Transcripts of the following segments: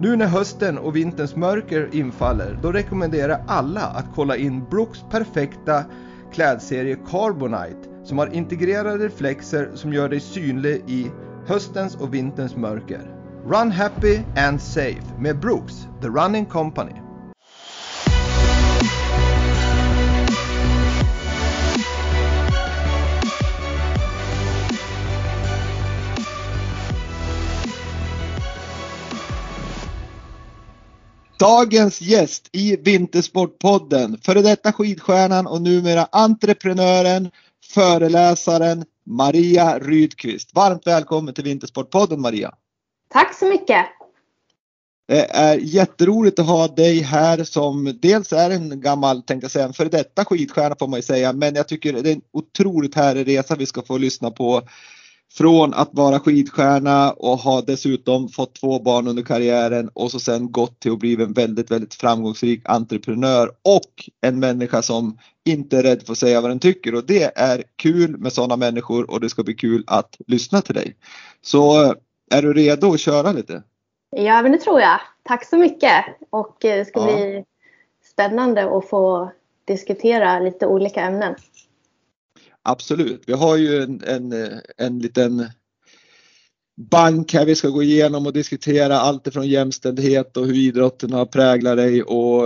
Nu när hösten och vinterns mörker infaller, då rekommenderar jag alla att kolla in Brooks perfekta klädserie Carbonite som har integrerade reflexer som gör dig synlig i höstens och vinterns mörker. Run happy and safe med Brooks, The Running Company. Dagens gäst i Vintersportpodden, före detta skidstjärnan och numera entreprenören, föreläsaren Maria Rydqvist. Varmt välkommen till Vintersportpodden Maria. Tack så mycket. Det är jätteroligt att ha dig här som dels är en gammal, tänkte jag säga, en före detta skidstjärna får man ju säga, men jag tycker det är en otroligt härlig resa vi ska få lyssna på från att vara skidstjärna och ha dessutom fått två barn under karriären och så sen gått till att bli en väldigt, väldigt framgångsrik entreprenör och en människa som inte är rädd för att säga vad den tycker och det är kul med sådana människor och det ska bli kul att lyssna till dig. Så är du redo att köra lite? Ja, men det tror jag. Tack så mycket och det ska ja. bli spännande att få diskutera lite olika ämnen. Absolut. Vi har ju en, en, en liten bank här vi ska gå igenom och diskutera allt ifrån jämställdhet och hur idrotten har präglat dig och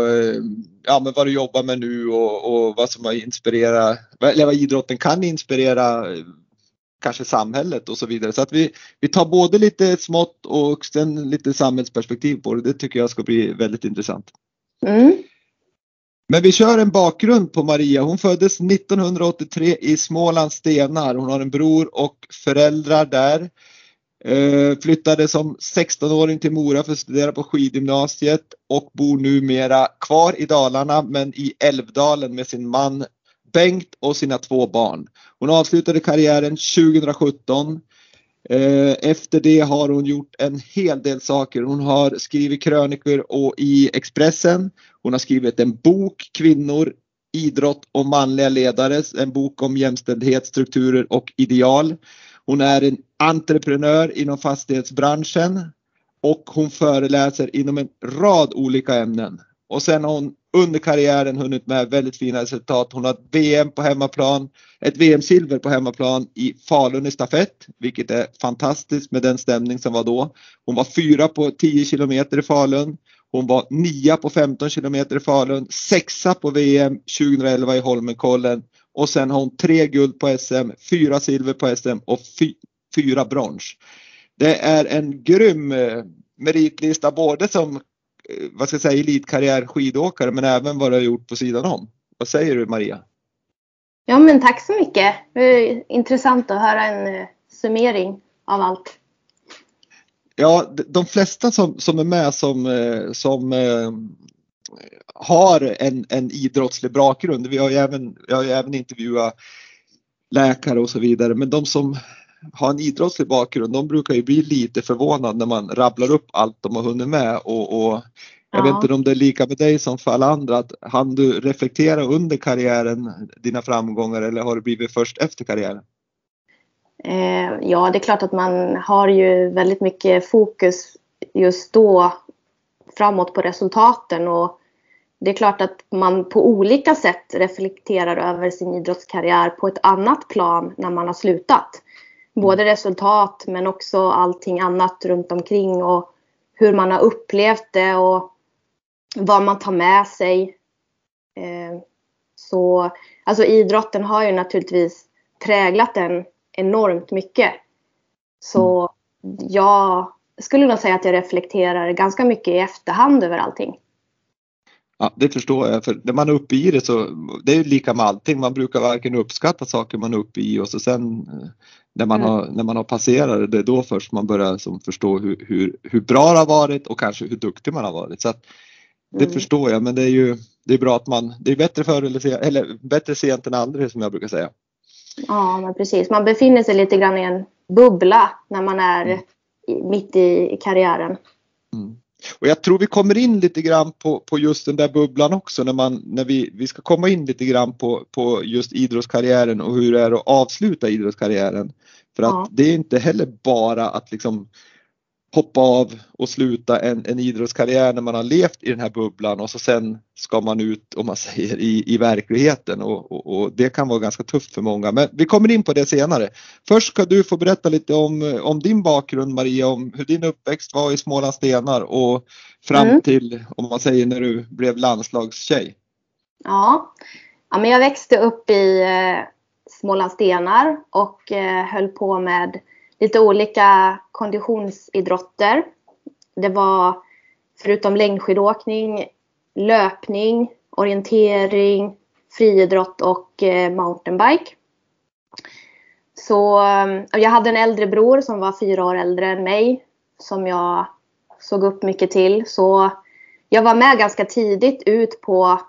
ja, men vad du jobbar med nu och, och vad som har inspirerat, eller vad idrotten kan inspirera kanske samhället och så vidare. Så att vi, vi tar både lite smått och sen lite samhällsperspektiv på det. Det tycker jag ska bli väldigt intressant. Mm. Men vi kör en bakgrund på Maria. Hon föddes 1983 i Smålands Stenar. Hon har en bror och föräldrar där. Eh, flyttade som 16-åring till Mora för att studera på skidgymnasiet och bor numera kvar i Dalarna men i Älvdalen med sin man Bengt och sina två barn. Hon avslutade karriären 2017 Eh, efter det har hon gjort en hel del saker. Hon har skrivit krönikor och i Expressen. Hon har skrivit en bok, Kvinnor, idrott och manliga ledare. En bok om jämställdhet, strukturer och ideal. Hon är en entreprenör inom fastighetsbranschen och hon föreläser inom en rad olika ämnen. Och sen har hon under karriären hunnit med väldigt fina resultat. Hon har ett VM på hemmaplan, ett VM-silver på hemmaplan i Falun i stafett, vilket är fantastiskt med den stämning som var då. Hon var fyra på 10 kilometer i Falun. Hon var nia på 15 kilometer i Falun, sexa på VM 2011 i Holmenkollen och sen har hon tre guld på SM, fyra silver på SM och fy, fyra brons. Det är en grym eh, meritlista både som vad ska jag säga, elitkarriär skidåkare men även vad du har gjort på sidan om. Vad säger du Maria? Ja men tack så mycket. Det är intressant att höra en eh, summering av allt. Ja, de flesta som, som är med som, eh, som har en, en idrottslig bakgrund, vi har ju även, jag har ju även intervjuat läkare och så vidare, men de som har en idrottslig bakgrund, de brukar ju bli lite förvånade när man rabblar upp allt de har hunnit med och, och jag ja. vet inte om det är lika med dig som för alla andra, att hann du reflektera under karriären dina framgångar eller har det blivit först efter karriären? Eh, ja, det är klart att man har ju väldigt mycket fokus just då framåt på resultaten och det är klart att man på olika sätt reflekterar över sin idrottskarriär på ett annat plan när man har slutat både resultat men också allting annat runt omkring och hur man har upplevt det och vad man tar med sig. Eh, så alltså idrotten har ju naturligtvis präglat den enormt mycket. Så jag skulle nog säga att jag reflekterar ganska mycket i efterhand över allting. Ja, det förstår jag. För när man är uppe i det så, det är ju lika med allting. Man brukar varken uppskatta saker man är uppe i och så sen eh, när man, mm. har, när man har passerat det, det är då först man börjar som förstå hur, hur, hur bra det har varit och kanske hur duktig man har varit. Så att, det mm. förstår jag men det är ju det är bra att man, det är bättre förr eller, sen, eller bättre sent än aldrig som jag brukar säga. Ja men precis, man befinner sig lite grann i en bubbla när man är mm. mitt i karriären. Mm. Och jag tror vi kommer in lite grann på, på just den där bubblan också när, man, när vi, vi ska komma in lite grann på, på just idrottskarriären och hur det är att avsluta idrottskarriären. För att ja. det är inte heller bara att liksom hoppa av och sluta en, en idrottskarriär när man har levt i den här bubblan och så sen ska man ut om man säger i, i verkligheten och, och, och, det kan vara ganska tufft för många. Men vi kommer in på det senare. Först ska du få berätta lite om, om din bakgrund Maria, om hur din uppväxt var i Smålands Stenar och fram mm. till om man säger när du blev landslagstjej. Ja, ja men jag växte upp i eh, Smålands Stenar och eh, höll på med lite olika konditionsidrotter. Det var förutom längdskidåkning, löpning, orientering, friidrott och eh, mountainbike. Så eh, jag hade en äldre bror som var fyra år äldre än mig som jag såg upp mycket till. Så jag var med ganska tidigt ut på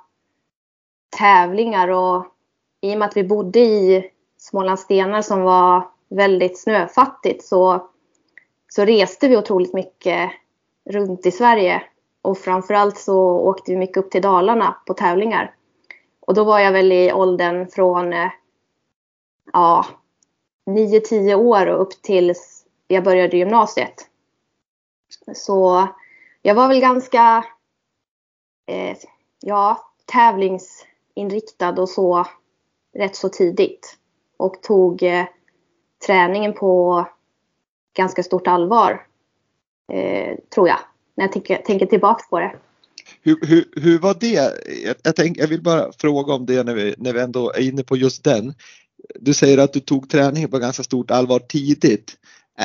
tävlingar och i och med att vi bodde i Smålandsstenar som var väldigt snöfattigt så, så reste vi otroligt mycket runt i Sverige. Och framförallt så åkte vi mycket upp till Dalarna på tävlingar. Och då var jag väl i åldern från eh, ja, 9-10 år och upp tills jag började gymnasiet. Så jag var väl ganska eh, ja, tävlingsinriktad och så rätt så tidigt. Och tog eh, träningen på ganska stort allvar. Eh, tror jag. När jag tänker, tänker tillbaka på det. Hur, hur, hur var det? Jag, jag, tänk, jag vill bara fråga om det när vi, när vi ändå är inne på just den. Du säger att du tog träningen på ganska stort allvar tidigt.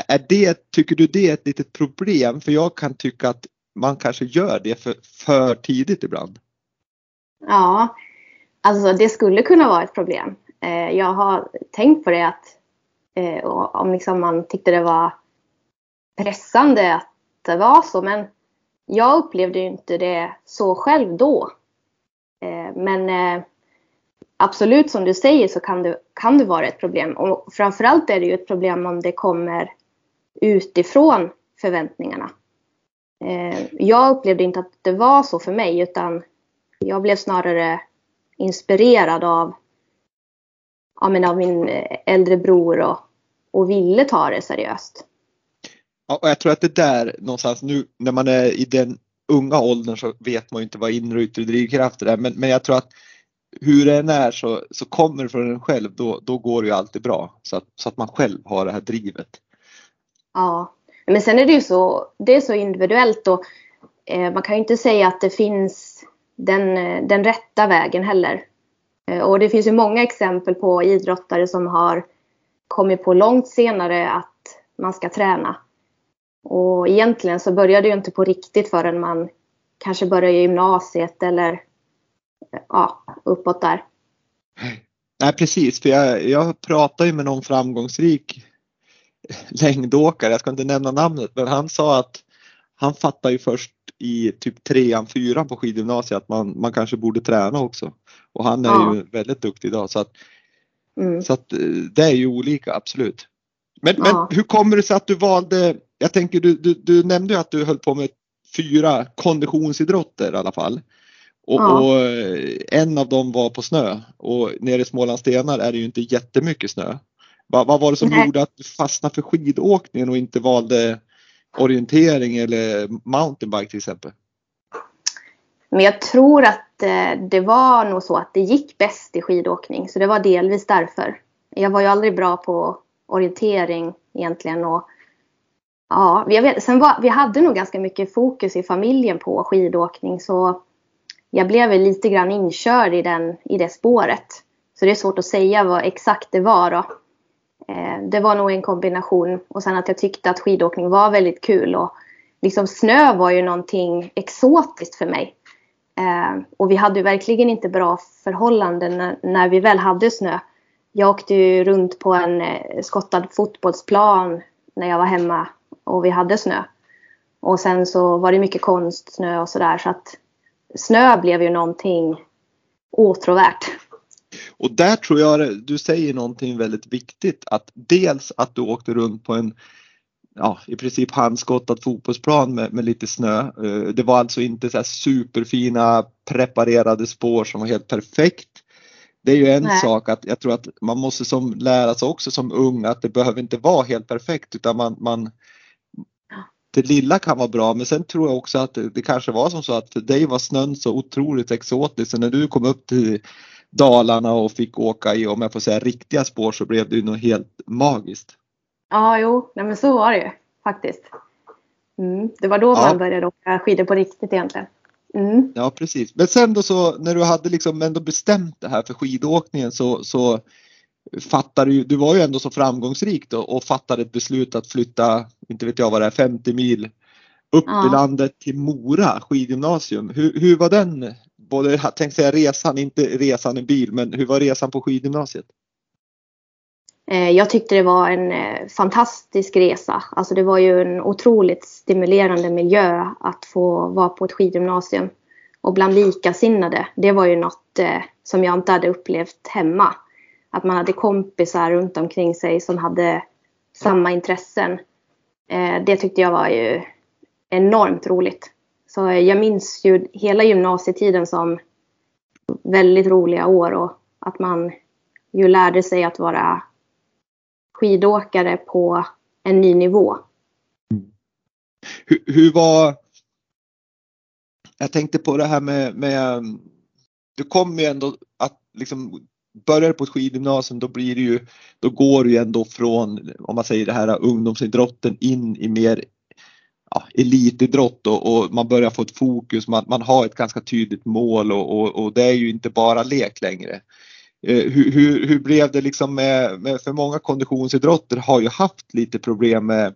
Är det, tycker du det är ett litet problem? För jag kan tycka att man kanske gör det för, för tidigt ibland. Ja, alltså det skulle kunna vara ett problem. Eh, jag har tänkt på det att Eh, om liksom man tyckte det var pressande att det var så. Men jag upplevde ju inte det så själv då. Eh, men eh, absolut som du säger så kan det, kan det vara ett problem. Och framförallt är det ju ett problem om det kommer utifrån förväntningarna. Eh, jag upplevde inte att det var så för mig utan jag blev snarare inspirerad av ja, men av min eh, äldre bror och, och ville ta det seriöst. Ja, och jag tror att det där någonstans nu när man är i den unga åldern så vet man ju inte vad inre och yttre drivkrafter är men, men jag tror att hur det än är så, så kommer det från en själv då, då går det ju alltid bra så att, så att man själv har det här drivet. Ja, men sen är det ju så, det är så individuellt och eh, man kan ju inte säga att det finns den, den rätta vägen heller. Eh, och det finns ju många exempel på idrottare som har kommit på långt senare att man ska träna. Och egentligen så börjar det ju inte på riktigt förrän man kanske börjar i gymnasiet eller eh, ja, uppåt där. Nej precis, för jag, jag pratade ju med någon framgångsrik längdåkare, jag ska inte nämna namnet, men han sa att han fattar ju först i typ trean, fyran på skidgymnasiet att man, man kanske borde träna också. Och han är ja. ju väldigt duktig idag så att, mm. så att eh, det är ju olika absolut. Men, ja. men hur kommer det sig att du valde, jag tänker du, du, du nämnde ju att du höll på med fyra konditionsidrotter i alla fall. Och, ja. och, eh, en av dem var på snö och nere i Smålandstenar är det ju inte jättemycket snö. Vad, vad var det som Nej. gjorde att du fastnade för skidåkningen och inte valde orientering eller mountainbike till exempel? Men jag tror att eh, det var nog så att det gick bäst i skidåkning. Så det var delvis därför. Jag var ju aldrig bra på orientering egentligen. Och, ja, jag vet, sen var, vi hade nog ganska mycket fokus i familjen på skidåkning. Så jag blev lite grann inkörd i, den, i det spåret. Så det är svårt att säga vad exakt det var då. Eh, det var nog en kombination och sen att jag tyckte att skidåkning var väldigt kul och liksom snö var ju någonting exotiskt för mig. Eh, och vi hade verkligen inte bra förhållanden när, när vi väl hade snö. Jag åkte ju runt på en eh, skottad fotbollsplan när jag var hemma och vi hade snö. Och sen så var det mycket konstsnö och sådär så att snö blev ju någonting åtråvärt. Och där tror jag du säger någonting väldigt viktigt att dels att du åkte runt på en ja, i princip handskottad fotbollsplan med, med, lite snö. Eh, det var alltså inte så superfina preparerade spår som var helt perfekt. Det är ju en Nej. sak att jag tror att man måste som lära sig också som ung att det behöver inte vara helt perfekt utan man, man det lilla kan vara bra men sen tror jag också att det, det kanske var som så att för dig var snön så otroligt exotisk så när du kom upp till Dalarna och fick åka i, om jag får säga riktiga spår så blev det ju något helt magiskt. Ja, jo, nej men så var det ju faktiskt. Mm. Det var då ja. man började åka skidor på riktigt egentligen. Mm. Ja precis. Men sen då så när du hade liksom ändå bestämt det här för skidåkningen så, så fattade du, du var ju ändå så framgångsrik då och fattade ett beslut att flytta, inte vet jag vad det är, 50 mil upp ja. i landet till Mora skidgymnasium. Hur, hur var den, både jag tänkte säga resan, inte resan i bil, men hur var resan på skidgymnasiet? Eh, jag tyckte det var en eh, fantastisk resa. Alltså det var ju en otroligt stimulerande miljö att få vara på ett skidgymnasium. Och bland likasinnade. Det var ju något eh, som jag inte hade upplevt hemma. Att man hade kompisar runt omkring sig som hade samma intressen. Det tyckte jag var ju enormt roligt. Så jag minns ju hela gymnasietiden som väldigt roliga år och att man ju lärde sig att vara skidåkare på en ny nivå. Mm. Hur, hur, var... Jag tänkte på det här med, med du kommer ju ändå att liksom börjar på ett skidgymnasium då blir det ju, då går du ju ändå från, om man säger det här ungdomsidrotten in i mer ja, elitidrott och, och, man börjar få ett fokus, man, man har ett ganska tydligt mål och, och, och, det är ju inte bara lek längre. Eh, hur, hur, hur, blev det liksom med, med, för många konditionsidrotter har ju haft lite problem med,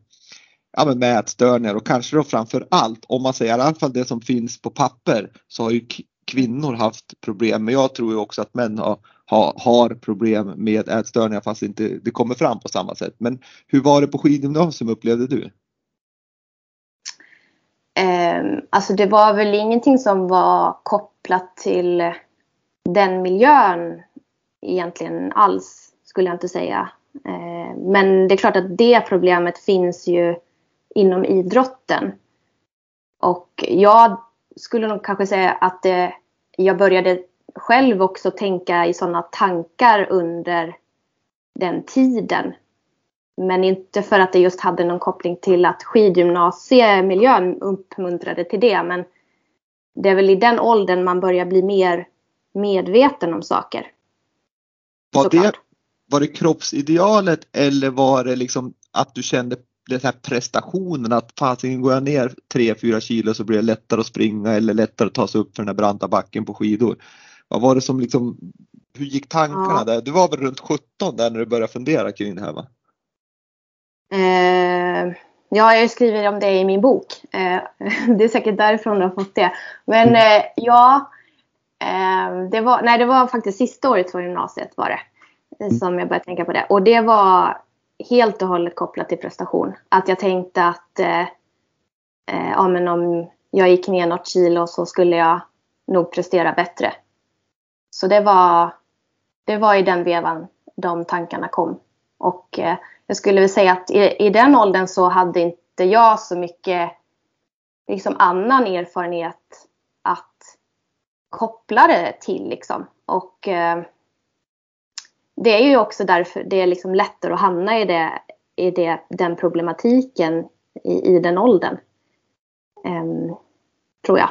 ja, med ätstörningar och kanske då framför allt om man säger i alla fall det som finns på papper så har ju kvinnor haft problem men jag tror ju också att män har, har, har problem med ätstörningar fast inte det kommer fram på samma sätt. Men hur var det på skidgymnasium upplevde du? Ehm, alltså det var väl ingenting som var kopplat till den miljön egentligen alls, skulle jag inte säga. Ehm, men det är klart att det problemet finns ju inom idrotten. Och jag skulle nog kanske säga att det, jag började själv också tänka i sådana tankar under den tiden. Men inte för att det just hade någon koppling till att skidgymnasiemiljön uppmuntrade till det. Men det är väl i den åldern man börjar bli mer medveten om saker. Var det, var det kroppsidealet eller var det liksom att du kände den här prestationen att fasiken går jag ner 3-4 kilo så blir det lättare att springa eller lättare att ta sig upp för den här branta backen på skidor. Vad var det som liksom, hur gick tankarna ja. där? Du var väl runt 17 där när du började fundera kring det här va? Eh, ja, jag skriver om det i min bok. Eh, det är säkert därifrån du har fått det. Men mm. eh, ja, eh, det, var, nej, det var faktiskt sista året på gymnasiet var det. Mm. Som jag började tänka på det. Och det var helt och hållet kopplat till prestation. Att jag tänkte att eh, eh, ja, men om jag gick ner något kilo så skulle jag nog prestera bättre. Så det var, det var i den vevan de tankarna kom. Och eh, jag skulle väl säga att i, i den åldern så hade inte jag så mycket liksom annan erfarenhet att koppla det till. Liksom. Och eh, det är ju också därför det är liksom lättare att hamna i, det, i det, den problematiken i, i den åldern. Eh, tror jag.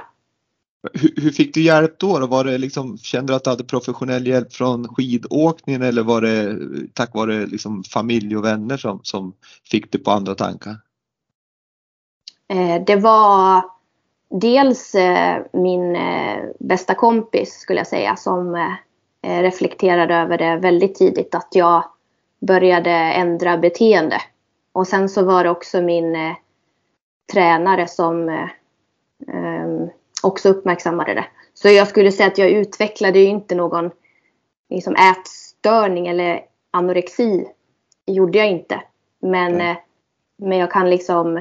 Hur, hur, fick du hjälp då? då? Var det liksom, kände du att du hade professionell hjälp från skidåkningen eller var det tack vare liksom familj och vänner som, som fick dig på andra tankar? Eh, det var dels eh, min eh, bästa kompis skulle jag säga som reflekterade över det väldigt tidigt att jag började ändra beteende. Och sen så var det också min tränare som ehm, också uppmärksammade det. Så jag skulle säga att jag utvecklade ju inte någon liksom, ätstörning eller anorexi. Gjorde jag inte. Men, mm. men jag kan liksom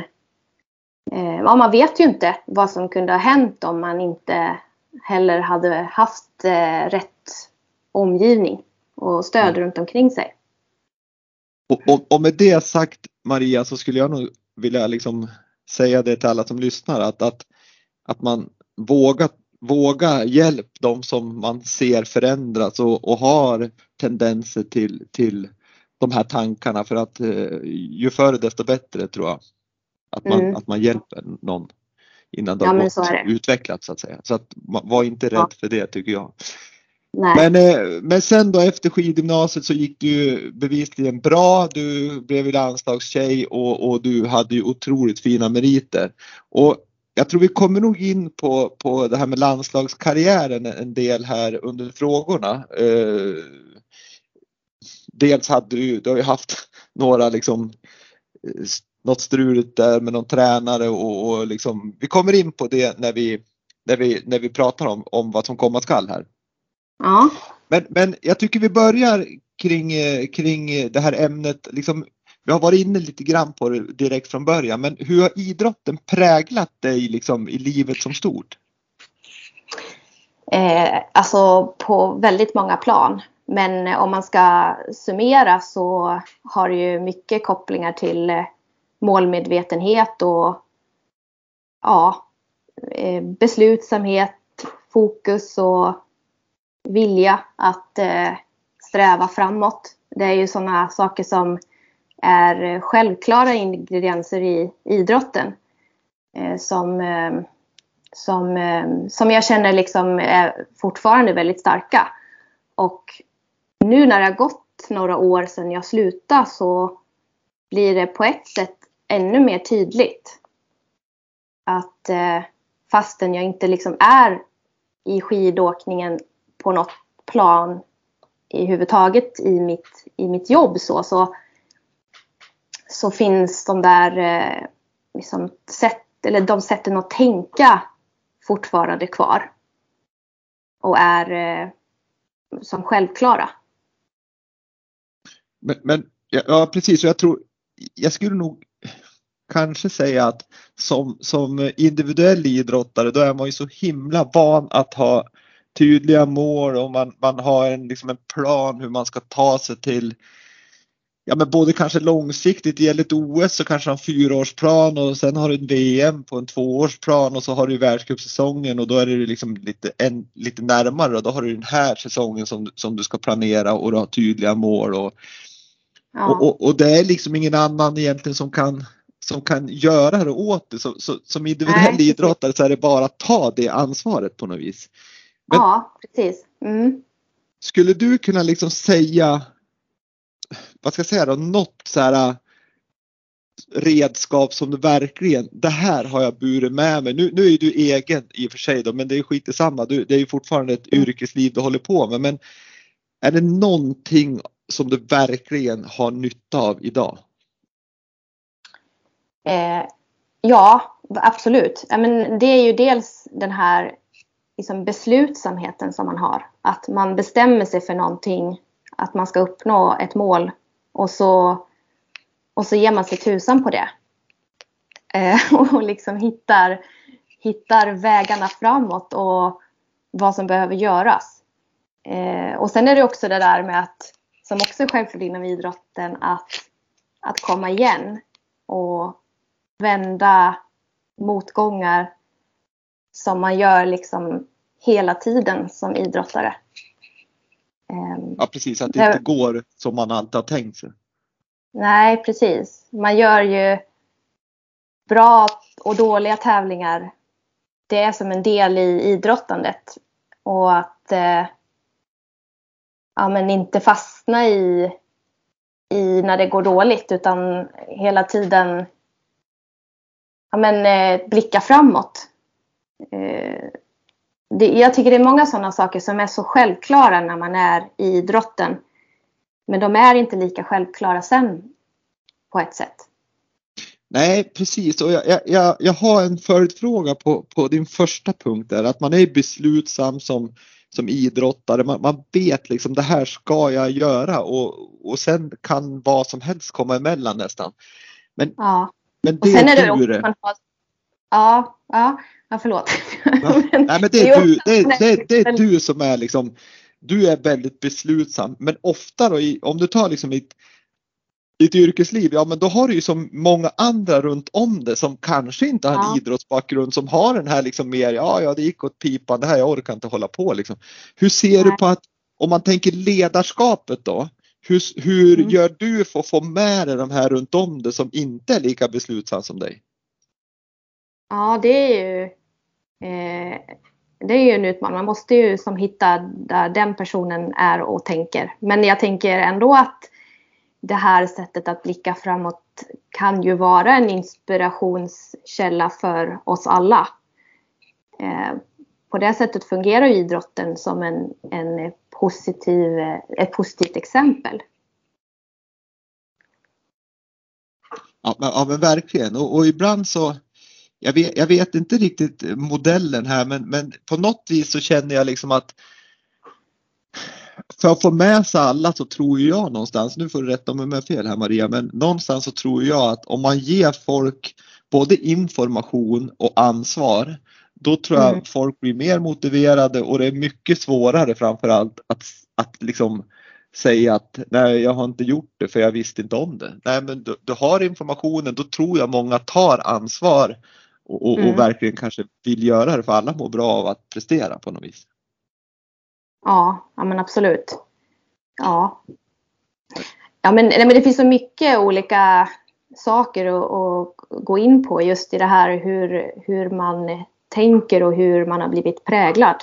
eh, ja, man vet ju inte vad som kunde ha hänt om man inte heller hade haft eh, rätt omgivning och stöd mm. runt omkring sig. Och, och, och, med det sagt Maria så skulle jag nog vilja liksom säga det till alla som lyssnar att, att, att man vågar våga hjälp de som man ser förändras och, och har tendenser till, till de här tankarna för att eh, ju förr desto bättre tror jag. Att man, mm. att man hjälper någon innan det ja, har utvecklats så att säga. Så att var inte rädd ja. för det tycker jag. Men, eh, men sen då efter skidgymnasiet så gick du bevisligen bra. Du blev landslagstjej och, och du hade ju otroligt fina meriter. Och jag tror vi kommer nog in på, på det här med landslagskarriären en del här under frågorna. Eh, dels hade du, du har ju haft några liksom något struligt där med någon tränare och, och liksom, vi kommer in på det när vi, när vi, när vi pratar om, om vad som komma skall här. Ja. Men, men jag tycker vi börjar kring, kring det här ämnet. Liksom, vi har varit inne lite grann på det direkt från början, men hur har idrotten präglat dig liksom, i livet som stort? Eh, alltså på väldigt många plan. Men om man ska summera så har det ju mycket kopplingar till eh, målmedvetenhet och ja, eh, beslutsamhet, fokus och vilja att eh, sträva framåt. Det är ju sådana saker som är självklara ingredienser i idrotten. Eh, som, eh, som, eh, som jag känner liksom är fortfarande väldigt starka. Och nu när det har gått några år sedan jag slutade så blir det på ett sätt ännu mer tydligt. Att fastän jag inte liksom är i skidåkningen på något plan i huvudtaget i mitt, i mitt jobb så, så, så finns de där eh, liksom sätt, eller de sätten att tänka fortfarande kvar. Och är eh, som självklara. Men, men ja, precis, jag tror, jag skulle nog kanske säga att som, som individuell idrottare då är man ju så himla van att ha tydliga mål och man, man har en, liksom en plan hur man ska ta sig till Ja men både kanske långsiktigt, det gäller ett OS så kanske en fyraårsplan och sen har du en VM på en tvåårsplan och så har du världscupsäsongen och då är det liksom lite, en, lite närmare och då har du den här säsongen som, som du ska planera och du har tydliga mål och, ja. och, och, och, det är liksom ingen annan egentligen som kan som kan göra det åt det. Så, så, som individuell Nej, idrottare så är det bara att ta det ansvaret på något vis. Men ja, precis. Mm. Skulle du kunna liksom säga, vad ska jag säga då, något så här äh, redskap som du verkligen, det här har jag burit med mig. Nu, nu är du egen i och för sig då, men det är skit samma. Du, det är ju fortfarande ett mm. yrkesliv du håller på med. Men är det någonting som du verkligen har nytta av idag? Eh, ja, absolut. men det är ju dels den här liksom beslutsamheten som man har. Att man bestämmer sig för någonting, att man ska uppnå ett mål och så, och så ger man sig tusan på det. Eh, och liksom hittar, hittar vägarna framåt och vad som behöver göras. Eh, och sen är det också det där med att, som också är självklart inom idrotten, att, att komma igen och vända motgångar som man gör liksom hela tiden som idrottare. Ehm, ja precis, att det inte går som man alltid har tänkt sig. Nej precis. Man gör ju bra och dåliga tävlingar. Det är som en del i idrottandet. Och att eh, ja, men inte fastna i, i när det går dåligt utan hela tiden ja, men, eh, blicka framåt. eh, det, jag tycker det är många sådana saker som är så självklara när man är i idrotten. Men de är inte lika självklara sen på ett sätt. Nej, precis. Och jag, jag, jag har en följdfråga på, på din första punkt där, att man är beslutsam som, som idrottare. Man, man vet liksom det här ska jag göra och, och sen kan vad som helst komma emellan nästan. Men, ja. men det och sen är det du. Man har, ja, ja, ja, förlåt. Nej, men det är, du, det, det, det är du som är liksom, du är väldigt beslutsam. Men ofta då, om du tar liksom ett ditt yrkesliv, ja men då har du ju så många andra runt om det som kanske inte har en ja. idrottsbakgrund som har den här liksom mer, ja ja det gick åt pipan, det här jag orkar inte hålla på liksom. Hur ser Nej. du på att, om man tänker ledarskapet då, hur, hur mm. gör du för att få med dig de här runt om det som inte är lika beslutsamma som dig? Ja det är ju Eh, det är ju en utmaning. Man måste ju som hitta där den personen är och tänker. Men jag tänker ändå att det här sättet att blicka framåt kan ju vara en inspirationskälla för oss alla. Eh, på det sättet fungerar idrotten som en, en positiv, ett positivt exempel. Ja men, ja, men verkligen och, och, ibland så jag vet, jag vet inte riktigt modellen här men, men på något vis så känner jag liksom att för att få med sig alla så tror jag någonstans, nu får du rätta mig om jag har fel här Maria, men någonstans så tror jag att om man ger folk både information och ansvar då tror jag mm. folk blir mer motiverade och det är mycket svårare framförallt att, att liksom säga att nej jag har inte gjort det för jag visste inte om det. Nej men du, du har informationen, då tror jag många tar ansvar och, och, mm. och verkligen kanske vill göra det för alla mår bra av att prestera på något vis. Ja, ja men absolut. Ja. Ja men, nej, men det finns så mycket olika saker att, att, gå in på just i det här hur, hur man tänker och hur man har blivit präglad.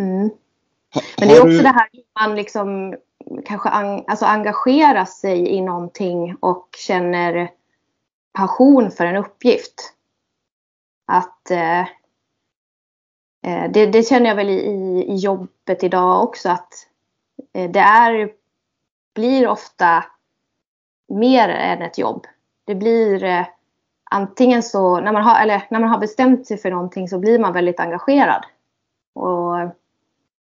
Mm. Men det är också det här hur man liksom kanske an, alltså engagerar sig i någonting och känner passion för en uppgift. Att eh, eh, det, det, känner jag väl i, i jobbet idag också att eh, det är, blir ofta mer än ett jobb. Det blir eh, antingen så, när man, har, eller när man har bestämt sig för någonting så blir man väldigt engagerad. Och,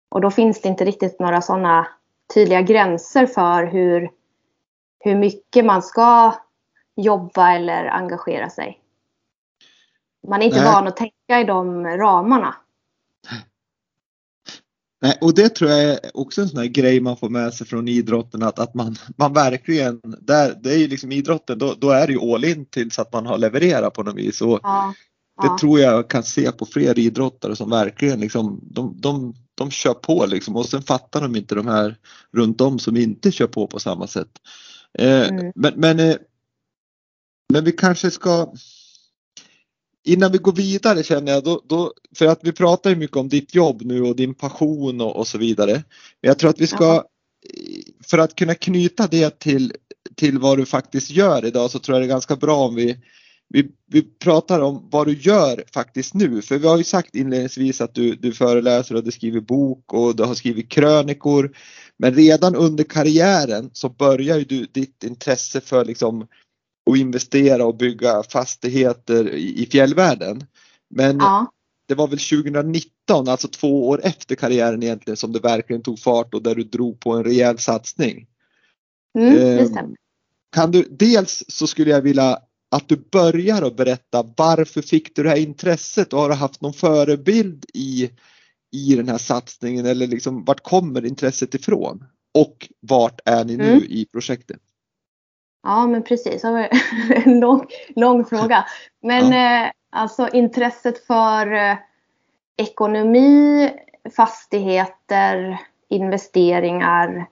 och då finns det inte riktigt några sådana tydliga gränser för hur, hur mycket man ska jobba eller engagera sig. Man är inte Nej. van att tänka i de ramarna. Nej, och det tror jag är också en sån här grej man får med sig från idrotten att, att man, man verkligen, där, det är ju liksom idrotten, då, då är det ju all in tills att man har levererat på något vis. Och ja, det ja. tror jag kan se på fler idrottare som verkligen liksom, de, de, de kör på liksom och sen fattar de inte de här runt om som inte kör på på samma sätt. Eh, mm. Men, men, eh, men vi kanske ska innan vi går vidare känner jag, då, då, för att vi pratar ju mycket om ditt jobb nu och din passion och, och så vidare. Men jag tror att vi ska, för att kunna knyta det till, till vad du faktiskt gör idag så tror jag det är ganska bra om vi, vi, vi pratar om vad du gör faktiskt nu. För vi har ju sagt inledningsvis att du, du föreläser och du skriver bok och du har skrivit krönikor. Men redan under karriären så börjar ju du, ditt intresse för liksom och investera och bygga fastigheter i fjällvärlden. Men ja. det var väl 2019, alltså två år efter karriären egentligen, som det verkligen tog fart och där du drog på en rejäl satsning. Mm, stämmer. Kan du, dels så skulle jag vilja att du börjar att berätta varför fick du det här intresset och har du haft någon förebild i, i den här satsningen eller liksom vart kommer intresset ifrån? Och vart är ni nu mm. i projektet? Ja, men precis. Det var en lång, lång fråga. Men ja. eh, alltså intresset för eh, ekonomi, fastigheter, investeringar.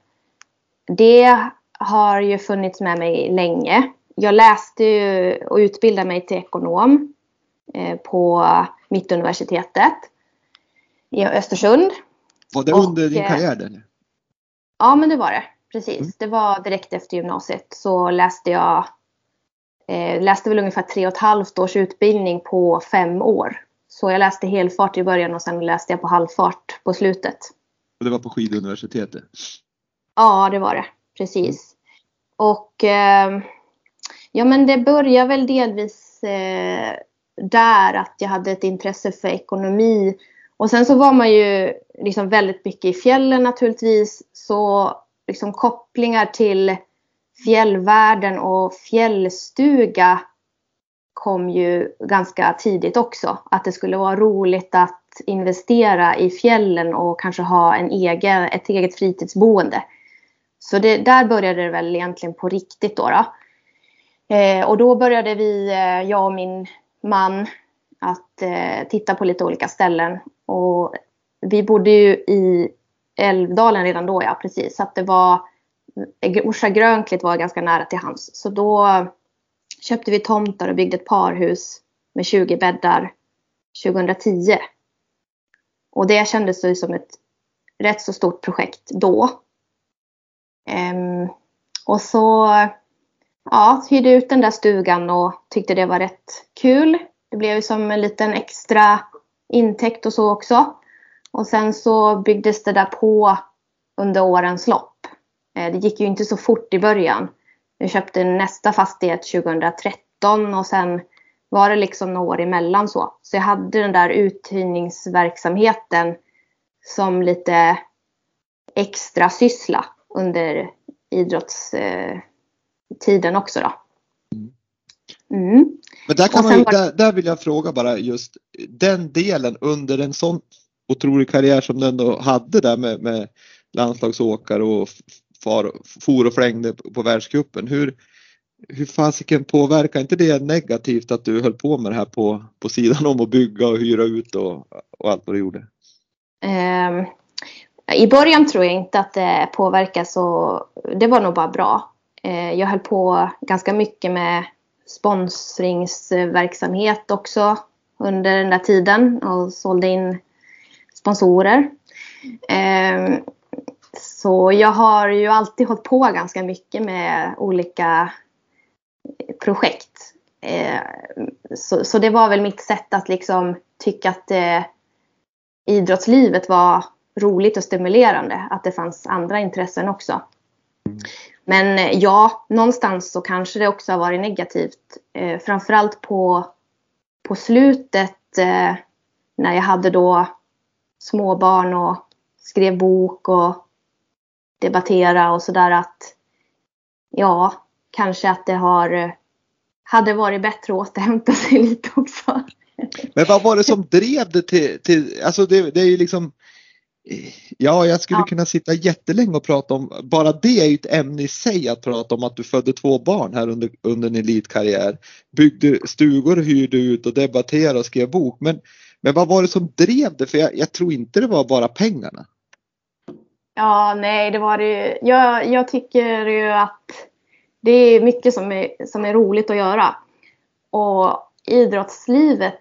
Det har ju funnits med mig länge. Jag läste ju och utbildade mig till ekonom eh, på Mittuniversitetet i Östersund. Var det under och, din karriär? Eller? Ja, men det var det precis. Mm. Det var direkt efter gymnasiet så läste jag eh, läste väl ungefär tre och ett halvt års utbildning på fem år. Så jag läste helfart i början och sen läste jag på halvfart på slutet. Och det var på skiduniversitetet? Ja, det var det. Precis. Och eh, ja, men det började väl delvis eh, där att jag hade ett intresse för ekonomi. Och sen så var man ju liksom väldigt mycket i fjällen naturligtvis. Så liksom kopplingar till fjällvärlden och fjällstuga kom ju ganska tidigt också. Att det skulle vara roligt att investera i fjällen och kanske ha en egen, ett eget fritidsboende. Så det, där började det väl egentligen på riktigt då. då. Eh, och då började vi, eh, jag och min man, att eh, titta på lite olika ställen. Och vi bodde ju i Älvdalen redan då, ja precis. Så att det var, Orsa Grönklitt var ganska nära till hands. Så då köpte vi tomtar och byggde ett parhus med 20 bäddar 2010. Och det kändes ju som ett rätt så stort projekt då. Ehm, och så ja, hyrde ut den där stugan och tyckte det var rätt kul. Det blev ju som en liten extra intäkt och så också. Och sen så byggdes det där på under årens lopp. Eh, det gick ju inte så fort i början. Jag köpte nästa fastighet 2013 och sen var det liksom några år emellan så. Så jag hade den där uthyrningsverksamheten som lite extra syssla under idrottstiden också då. Mm. Men där, kan man ju, där, där, vill jag fråga bara just den delen under en sån otrolig karriär som du ändå hade där med, med landslagsåkare och far, for och flängde på världscupen. Hur, hur fasiken påverkar inte det negativt att du höll på med det här på, på sidan om att bygga och hyra ut och, och allt vad du gjorde? Um, I början tror jag inte att det påverkar så, det var nog bara bra. Uh, jag höll på ganska mycket med sponsringsverksamhet också under den där tiden och sålde in sponsorer. Ehm, så jag har ju alltid hållit på ganska mycket med olika projekt. Ehm, så, så det var väl mitt sätt att liksom tycka att eh, idrottslivet var roligt och stimulerande. Att det fanns andra intressen också. Men eh, ja, någonstans så kanske det också har varit negativt. Eh, framförallt på, på slutet när jag hade då småbarn och skrev bok och debattera och sådär att ja, kanske att det har hade varit bättre att återhämta sig lite också. Men vad var det som drev det till, till alltså det, det är ju liksom Ja, jag skulle ja. kunna sitta jättelänge och prata om, bara det är ju ett ämne i sig att prata om att du födde två barn här under, under en elitkarriär. Byggde stugor, hyrde ut och debatterade och skrev bok. Men, men vad var det som drev det? För jag, jag tror inte det var bara pengarna. Ja, nej, det var det jag, jag tycker ju att det är mycket som är, som är roligt att göra. Och idrottslivet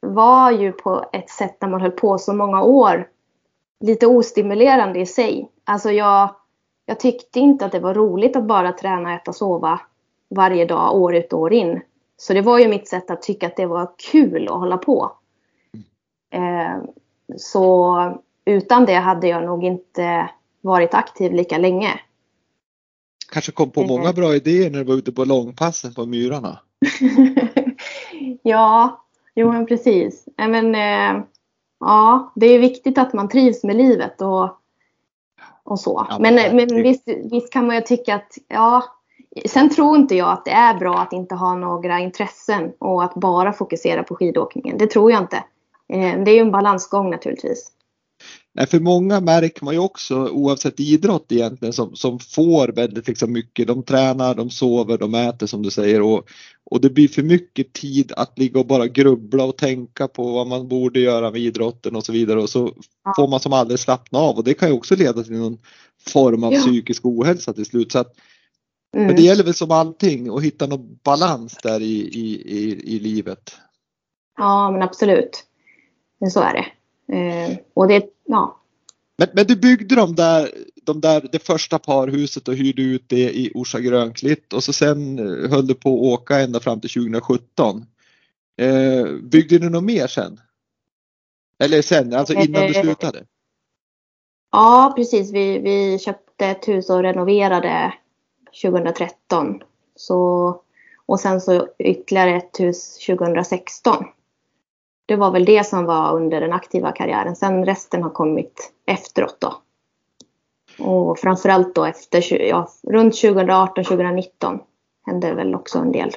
var ju på ett sätt när man höll på så många år lite ostimulerande i sig. Alltså jag, jag tyckte inte att det var roligt att bara träna, äta, sova varje dag, år ut och år in. Så det var ju mitt sätt att tycka att det var kul att hålla på. Eh, så utan det hade jag nog inte varit aktiv lika länge. Kanske kom på många bra idéer när du var ute på långpassen på Myrarna. ja, jo men precis. Men, eh, ja, det är viktigt att man trivs med livet och, och så. Ja, men men visst, visst kan man ju tycka att, ja, sen tror inte jag att det är bra att inte ha några intressen och att bara fokusera på skidåkningen. Det tror jag inte. Eh, det är ju en balansgång naturligtvis. Nej, för många märker man ju också oavsett idrott egentligen som, som får väldigt liksom mycket. De tränar, de sover, de äter som du säger och, och det blir för mycket tid att ligga och bara grubbla och tänka på vad man borde göra med idrotten och så vidare och så ja. får man som aldrig slappna av och det kan ju också leda till någon form av ja. psykisk ohälsa till slut. Så att, mm. Men det gäller väl som allting att hitta någon balans där i, i, i, i livet. Ja men absolut. Men så är det. Eh, och det, ja. Men, men du byggde de där de där, det första parhuset och hyrde ut det i Orsa Grönklitt och så sen eh, höll du på att åka ända fram till 2017. Eh, byggde du något mer sen? Eller sen, alltså innan du slutade? Ja, precis. Vi, vi köpte ett hus och renoverade 2013. Så, och sen så ytterligare ett hus 2016. Det var väl det som var under den aktiva karriären. Sen resten har kommit efteråt då. Och framförallt då efter, ja, runt 2018-2019 hände väl också en del.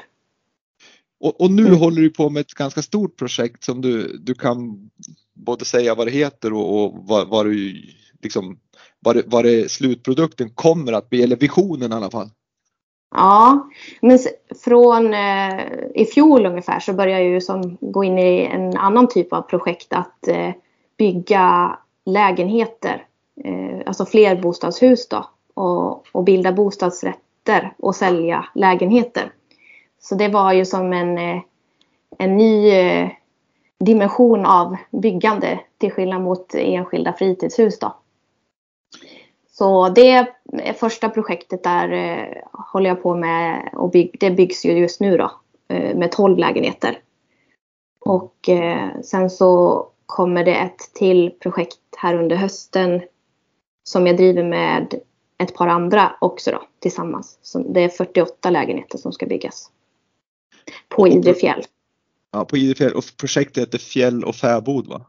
Och, och nu mm. håller du på med ett ganska stort projekt som du, du kan både säga vad det heter och, och vad, vad, du, liksom, vad, det, vad det slutprodukten kommer att bli, eller visionen i alla fall. Ja, men från eh, i fjol ungefär så började jag ju som gå in i en annan typ av projekt att eh, bygga lägenheter, eh, alltså flerbostadshus då och, och bilda bostadsrätter och sälja lägenheter. Så det var ju som en, eh, en ny eh, dimension av byggande till skillnad mot enskilda fritidshus då. Så det första projektet där eh, håller jag på med och bygg, det byggs ju just nu då eh, med 12 lägenheter. Och eh, sen så kommer det ett till projekt här under hösten som jag driver med ett par andra också då tillsammans. Så det är 48 lägenheter som ska byggas. På Idre fjäll. Ja, på Idre fjäll. Och projektet heter Fjäll och fäbod va?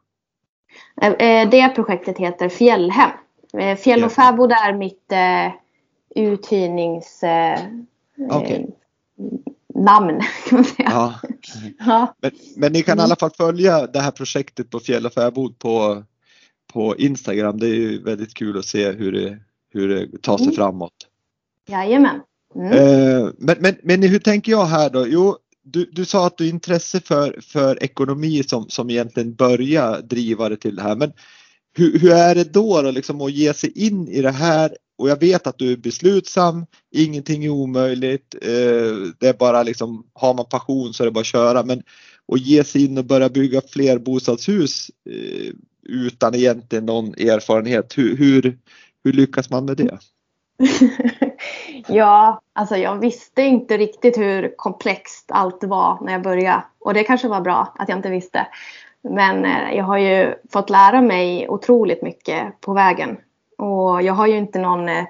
Det projektet heter Fjällhem. Eh, Fjäll och fäbod är mitt eh, uthyrnings... Eh, okay. namn kan man säga. Ja. ja. Men, men, ni kan i alla fall följa det här projektet på Fjäll och fäbod på, på Instagram. Det är väldigt kul att se hur det, hur det tar sig mm. framåt. Jajamän. Mm. Eh, men, men, men hur tänker jag här då? Jo, du, du sa att du har intresse för, för ekonomi som, som egentligen börjar driva det till det här. Men hur, hur är det då, då liksom, att ge sig in i det här? Och jag vet att du är beslutsam, ingenting är omöjligt. Eh, det är bara liksom, har man passion så är det bara att köra. Men att ge sig in och börja bygga fler bostadshus eh, utan egentligen någon erfarenhet. Hur, hur, hur lyckas man med det? ja, alltså jag visste inte riktigt hur komplext allt var när jag började. Och det kanske var bra att jag inte visste. Men eh, jag har ju fått lära mig otroligt mycket på vägen. Och jag har ju inte någon eh,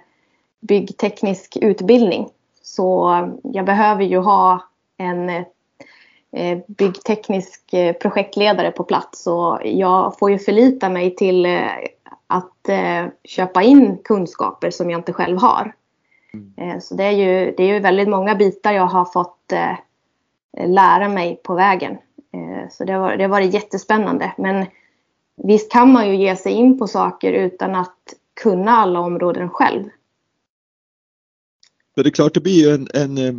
byggteknisk utbildning. Så jag behöver ju ha en eh, byggteknisk projektledare på plats. Och jag får ju förlita mig till att köpa in kunskaper som jag inte själv har. Mm. Så det är, ju, det är ju väldigt många bitar jag har fått lära mig på vägen. Eh, så det har, det har varit jättespännande. Men visst kan man ju ge sig in på saker utan att kunna alla områden själv. Men det är klart det blir ju en, en eh,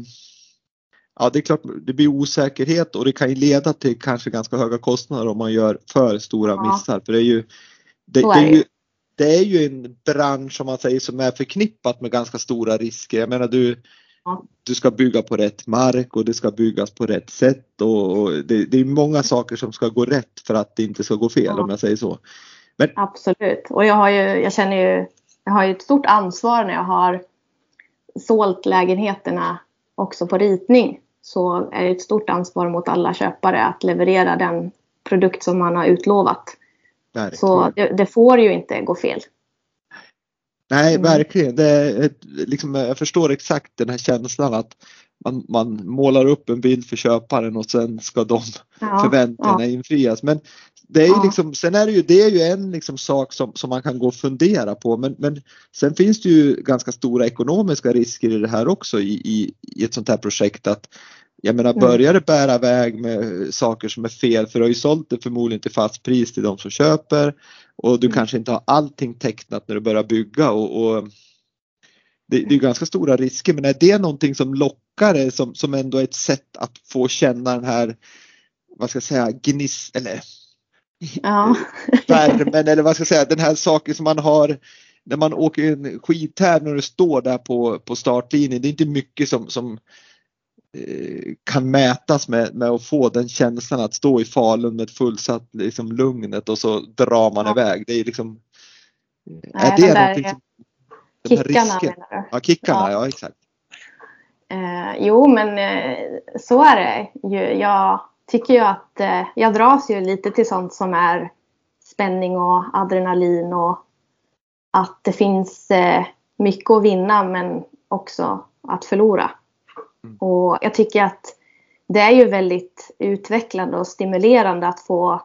Ja det är klart det blir osäkerhet och det kan ju leda till kanske ganska höga kostnader om man gör för stora ja. missar. För det är ju det, är det, är ju, det är ju en bransch som man säger som är förknippat med ganska stora risker. Jag menar du du ska bygga på rätt mark och det ska byggas på rätt sätt och det, det är många saker som ska gå rätt för att det inte ska gå fel ja. om jag säger så. Men... Absolut och jag har ju, jag känner ju, jag har ju ett stort ansvar när jag har sålt lägenheterna också på ritning så är det ett stort ansvar mot alla köpare att leverera den produkt som man har utlovat. Verkligen. Så det, det, får ju inte gå fel. Nej, mm. verkligen. Det är ett, liksom, jag förstår exakt den här känslan att man, man målar upp en bild för köparen och sen ska de ja, förväntningarna ja. infrias. Men det är ju liksom, sen är det ju, det är ju en liksom sak som, som man kan gå och fundera på men, men sen finns det ju ganska stora ekonomiska risker i det här också i, i, i ett sånt här projekt att jag menar mm. börjar det bära väg med saker som är fel för du har ju sålt det förmodligen till fast pris till de som köper och du mm. kanske inte har allting tecknat när du börjar bygga och, och det, det, är ganska stora risker men är det någonting som lockar dig som, som ändå är ett sätt att få känna den här vad ska jag säga gniss eller ja. värmen eller vad ska jag säga den här saken som man har när man åker en skidtävling och du står där på, på startlinjen. Det är inte mycket som, som Eh, kan mätas med, med att få den känslan att stå i Falun med fullsatt liksom, lugnet och så drar man ja. iväg. Det är liksom... Nej, är det där, som... Kickarna menar du? Ja, kickarna, ja, ja exakt. Eh, jo, men eh, så är det. Jag tycker ju att eh, jag dras ju lite till sånt som är spänning och adrenalin och att det finns eh, mycket att vinna men också att förlora. Mm. Och jag tycker att det är ju väldigt utvecklande och stimulerande att få,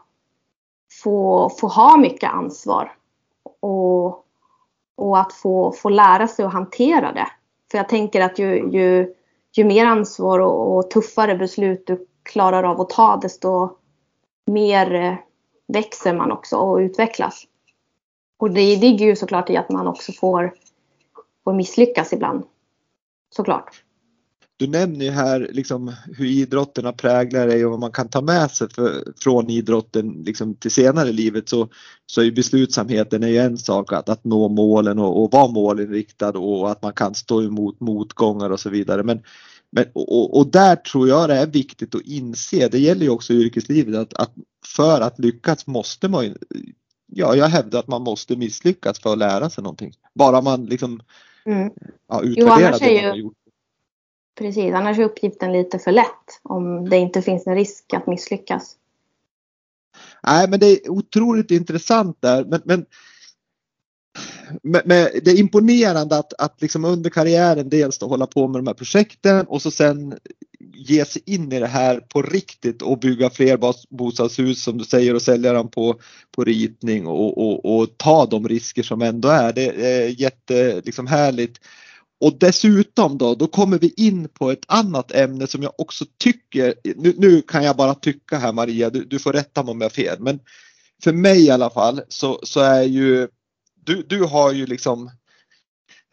få, få ha mycket ansvar. Och, och att få, få lära sig att hantera det. För jag tänker att ju, ju, ju mer ansvar och, och tuffare beslut du klarar av att ta desto mer eh, växer man också och utvecklas. Och det ligger ju såklart i att man också får, får misslyckas ibland. Såklart. Du nämner ju här liksom hur idrotterna präglar dig och vad man kan ta med sig för, från idrotten liksom till senare i livet så, så är ju beslutsamheten är ju en sak att, att nå målen och, och vara målinriktad och att man kan stå emot motgångar och så vidare. Men, men, och, och där tror jag det är viktigt att inse, det gäller ju också i yrkeslivet, att, att för att lyckas måste man ja, jag hävdar att man måste misslyckas för att lära sig någonting. Bara man liksom mm. ja, utvärderar jo, det man har gjort. Precis, annars är uppgiften lite för lätt om det inte finns en risk att misslyckas. Nej, men det är otroligt intressant där. Men, men, men, det är imponerande att, att liksom under karriären dels då hålla på med de här projekten och så sen ge sig in i det här på riktigt och bygga fler bostadshus som du säger och sälja dem på, på ritning och, och, och ta de risker som ändå är. Det är jätte liksom härligt. Och dessutom då, då kommer vi in på ett annat ämne som jag också tycker, nu, nu kan jag bara tycka här Maria, du, du får rätta mig om jag har fel, men för mig i alla fall så, så är ju, du, du har ju liksom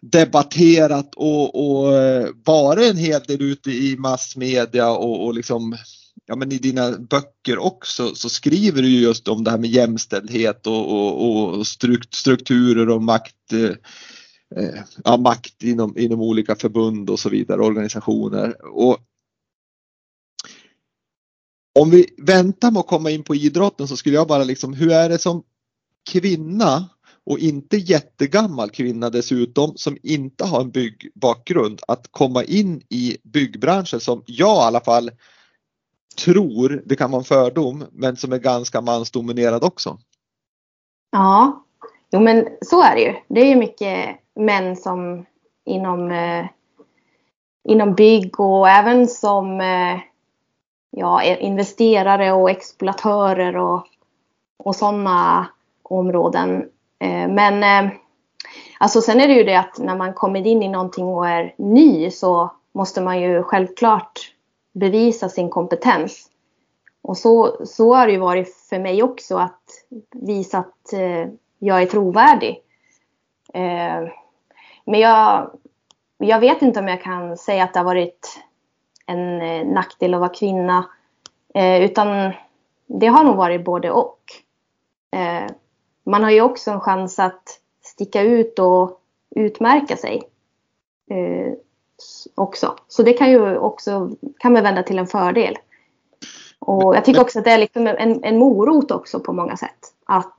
debatterat och, och varit en hel del ute i massmedia och, och liksom ja, men i dina böcker också så skriver du just om det här med jämställdhet och, och, och strukturer och makt, eh, Eh, ja, makt inom, inom olika förbund och så vidare, organisationer. Och om vi väntar med att komma in på idrotten så skulle jag bara liksom, hur är det som kvinna och inte jättegammal kvinna dessutom som inte har en byggbakgrund att komma in i byggbranschen som jag i alla fall tror, det kan vara en fördom, men som är ganska mansdominerad också. Ja, jo men så är det ju. Det är ju mycket män som inom, eh, inom bygg och även som eh, ja, e- investerare och exploatörer och, och sådana områden. Eh, men eh, alltså sen är det ju det att när man kommer in i någonting och är ny så måste man ju självklart bevisa sin kompetens. Och så, så har det ju varit för mig också att visa att eh, jag är trovärdig. Eh, men jag, jag vet inte om jag kan säga att det har varit en eh, nackdel att vara kvinna. Eh, utan det har nog varit både och eh, man har ju också en chans att sticka ut och utmärka sig. Eh, också. Så det kan ju också kan man vända till en fördel. Och jag tycker också att det är liksom en, en morot också på många sätt. Att,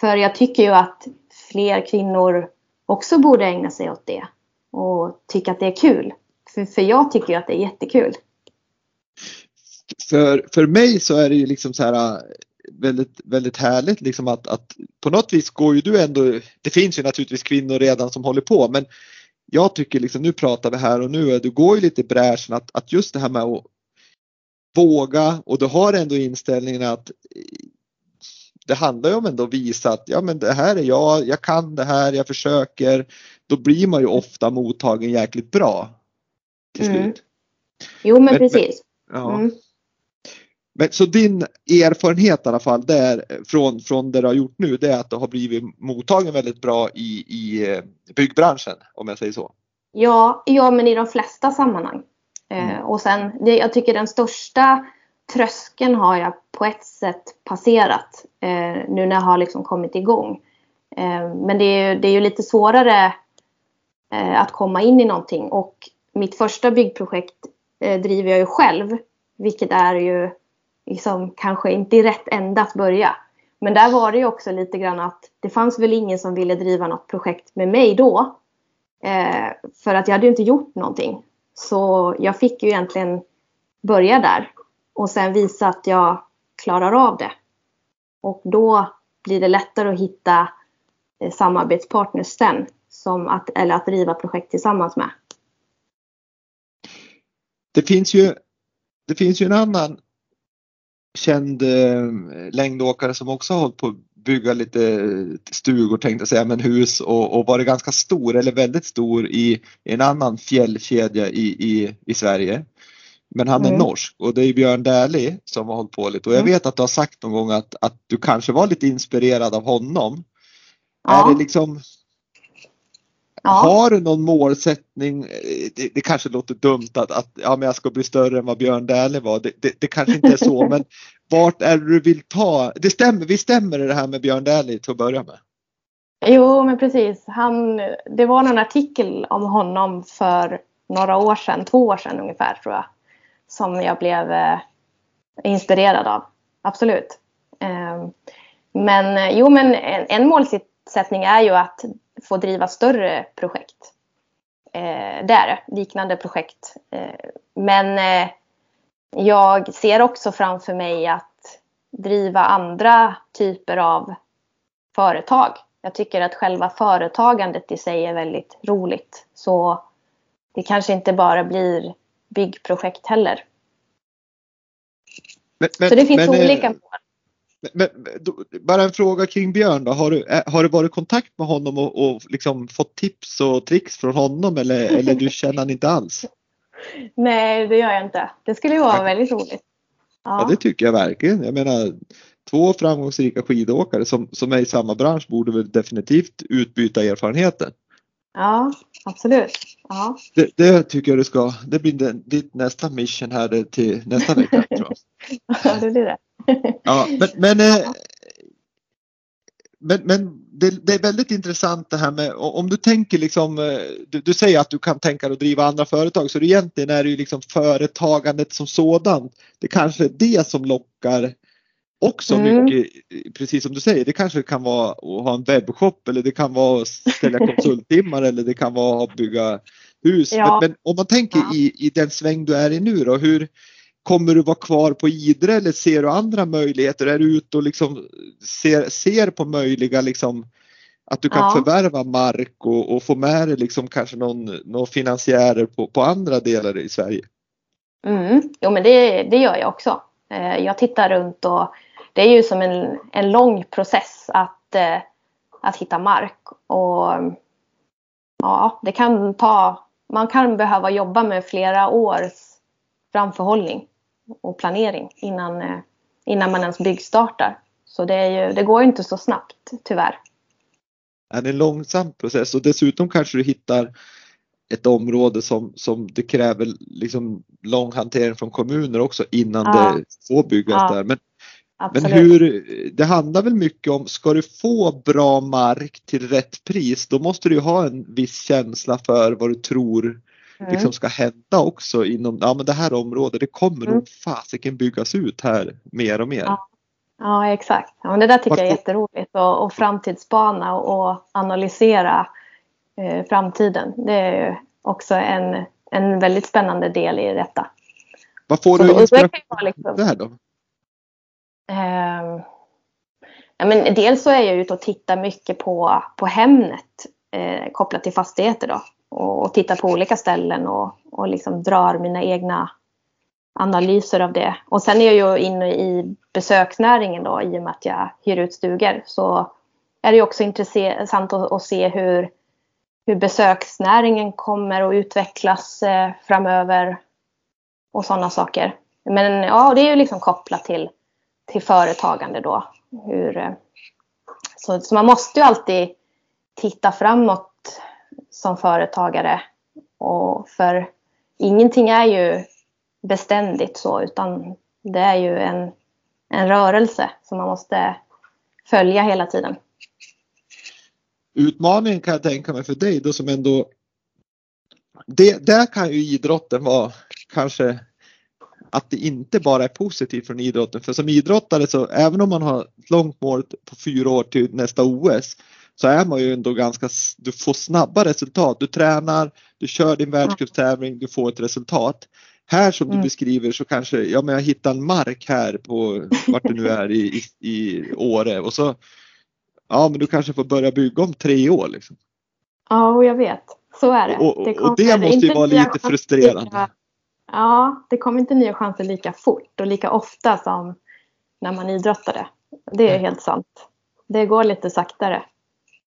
för jag tycker ju att fler kvinnor också borde ägna sig åt det. Och tycka att det är kul. För, för jag tycker ju att det är jättekul. För, för mig så är det ju liksom så här äh, väldigt, väldigt härligt liksom att, att på något vis går ju du ändå, det finns ju naturligtvis kvinnor redan som håller på men jag tycker liksom nu pratar vi här och nu, äh, du går ju lite i bräschen att, att just det här med att våga och du har ändå inställningen att det handlar ju om ändå att visa att ja men det här är jag, jag kan det här, jag försöker. Då blir man ju ofta mottagen jäkligt bra till mm. slut. Jo men, men precis. Men, ja. Mm. Men, så din erfarenhet i alla fall där, från, från det du har gjort nu det är att du har blivit mottagen väldigt bra i, i eh, byggbranschen om jag säger så? Ja, ja men i de flesta sammanhang. Eh, mm. och sen, det, jag tycker den största tröskeln har jag på ett sätt passerat eh, nu när jag har liksom kommit igång. Eh, men det är, det är ju lite svårare eh, att komma in i någonting och mitt första byggprojekt eh, driver jag ju själv. Vilket är ju liksom kanske inte i rätt ända att börja. Men där var det ju också lite grann att det fanns väl ingen som ville driva något projekt med mig då. Eh, för att jag hade ju inte gjort någonting. Så jag fick ju egentligen börja där och sen visa att jag klarar av det. Och då blir det lättare att hitta eh, samarbetspartners sen, som att, eller att driva projekt tillsammans med. Det finns ju, det finns ju en annan känd eh, längdåkare som också har hållit på att bygga lite stugor tänkte jag säga, men hus och, och varit ganska stor eller väldigt stor i en annan fjällkedja i, i, i Sverige. Men han är mm. norsk och det är Björn Dählie som har hållit på lite och jag mm. vet att du har sagt någon gång att, att du kanske var lite inspirerad av honom. Ja. Är det liksom Ja. Har du någon målsättning? Det, det, kanske låter dumt att, att ja, men jag ska bli större än vad Björn Dählie var. Det, det, det, kanske inte är så, men vart är det du vill ta? Det stämmer, vi stämmer det här med Björn Dählie till att börja med. Jo, men precis. Han, det var någon artikel om honom för några år sedan, två år sedan ungefär tror jag, som jag blev eh, inspirerad av. Absolut. Ehm, eh, men jo, men en, en målsättning är ju att få driva större projekt. Eh, där, liknande projekt. Eh, men eh, jag ser också framför mig att driva andra typer av företag. Jag tycker att själva företagandet i sig är väldigt roligt. Så det kanske inte bara blir byggprojekt heller. Men, men, så det finns men, olika mål. Men, bara en fråga kring Björn då. Har du, har du varit i kontakt med honom och, och liksom fått tips och tricks från honom eller, eller du känner han inte alls? Nej, det gör jag inte. Det skulle ju vara väldigt roligt. Ja. ja. det tycker jag verkligen. Jag menar, två framgångsrika skidåkare som, som är i samma bransch borde väl definitivt utbyta erfarenheter. Ja, absolut. Ja. Det, det, tycker jag du ska. Det blir ditt nästa mission här till nästa vecka. Tror jag. ja, det blir det. ja, men, men, eh, men, men det, det, är väldigt intressant det här med om du tänker liksom, eh, du, du, säger att du kan tänka dig att driva andra företag så egentligen är det ju liksom företagandet som sådant. Det kanske är det som lockar också mm. mycket, precis som du säger, det kanske kan vara att ha en webbshop eller det kan vara att ställa konsulttimmar eller det kan vara att bygga hus. Ja. Men, men, om man tänker ja. i, i den sväng du är i nu då, hur kommer du vara kvar på Idre eller ser du andra möjligheter? Är du ute och liksom ser, ser på möjliga liksom att du kan ja. förvärva mark och, och, få med dig liksom kanske någon, någon finansiärer på, på andra delar i Sverige? Mm. Jo men det, det gör jag också. Eh, jag tittar runt och det är ju som en, en lång process att, eh, att hitta mark. Och ja, det kan ta, man kan behöva jobba med flera års framförhållning och planering innan, eh, innan man ens byggstartar. Så det, är ju, det går inte så snabbt tyvärr. Det är en långsam process och dessutom kanske du hittar ett område som, som det kräver liksom lång hantering från kommuner också innan ja. det får byggas ja. där. Men, men hur, det handlar väl mycket om, ska du få bra mark till rätt pris då måste du ha en viss känsla för vad du tror mm. liksom ska hända också inom ja, men det här området. Det kommer mm. nog fasiken byggas ut här mer och mer. Ja, ja exakt. Ja, men det där tycker jag är jätteroligt och, och framtidsspana och, och analysera eh, framtiden. Det är också en, en väldigt spännande del i detta. Vad får du inspiration liksom, där då? Eh, ja, men dels så är jag ute och tittar mycket på, på Hemnet eh, kopplat till fastigheter då. Och, och tittar på olika ställen och, och liksom drar mina egna analyser av det. Och sen är jag ju inne i besöksnäringen då i och med att jag hyr ut stugor. Så är det också intressant att, att se hur, hur besöksnäringen kommer att utvecklas eh, framöver och sådana saker. Men ja, det är ju liksom kopplat till, till företagande då. Hur, eh, så, så man måste ju alltid titta framåt som företagare. Och för ingenting är ju beständigt så utan det är ju en, en rörelse som man måste följa hela tiden utmaningen kan jag tänka mig för dig då som ändå det, där kan ju idrotten vara kanske att det inte bara är positivt från idrotten. För som idrottare så även om man har ett långt mål på fyra år till nästa OS så är man ju ändå ganska, du får snabba resultat. Du tränar, du kör din världscuptävling, du får ett resultat. Här som du mm. beskriver så kanske, ja men jag hittar en mark här på vart du nu är i, i, i Åre och så, ja men du kanske får börja bygga om tre år liksom. Ja, och jag vet. Så är det. Och, det, och det måste ju vara lite frustrerande. Ja, det kommer inte nya chanser lika fort och lika ofta som när man idrottade. Det är helt sant. Det går lite saktare.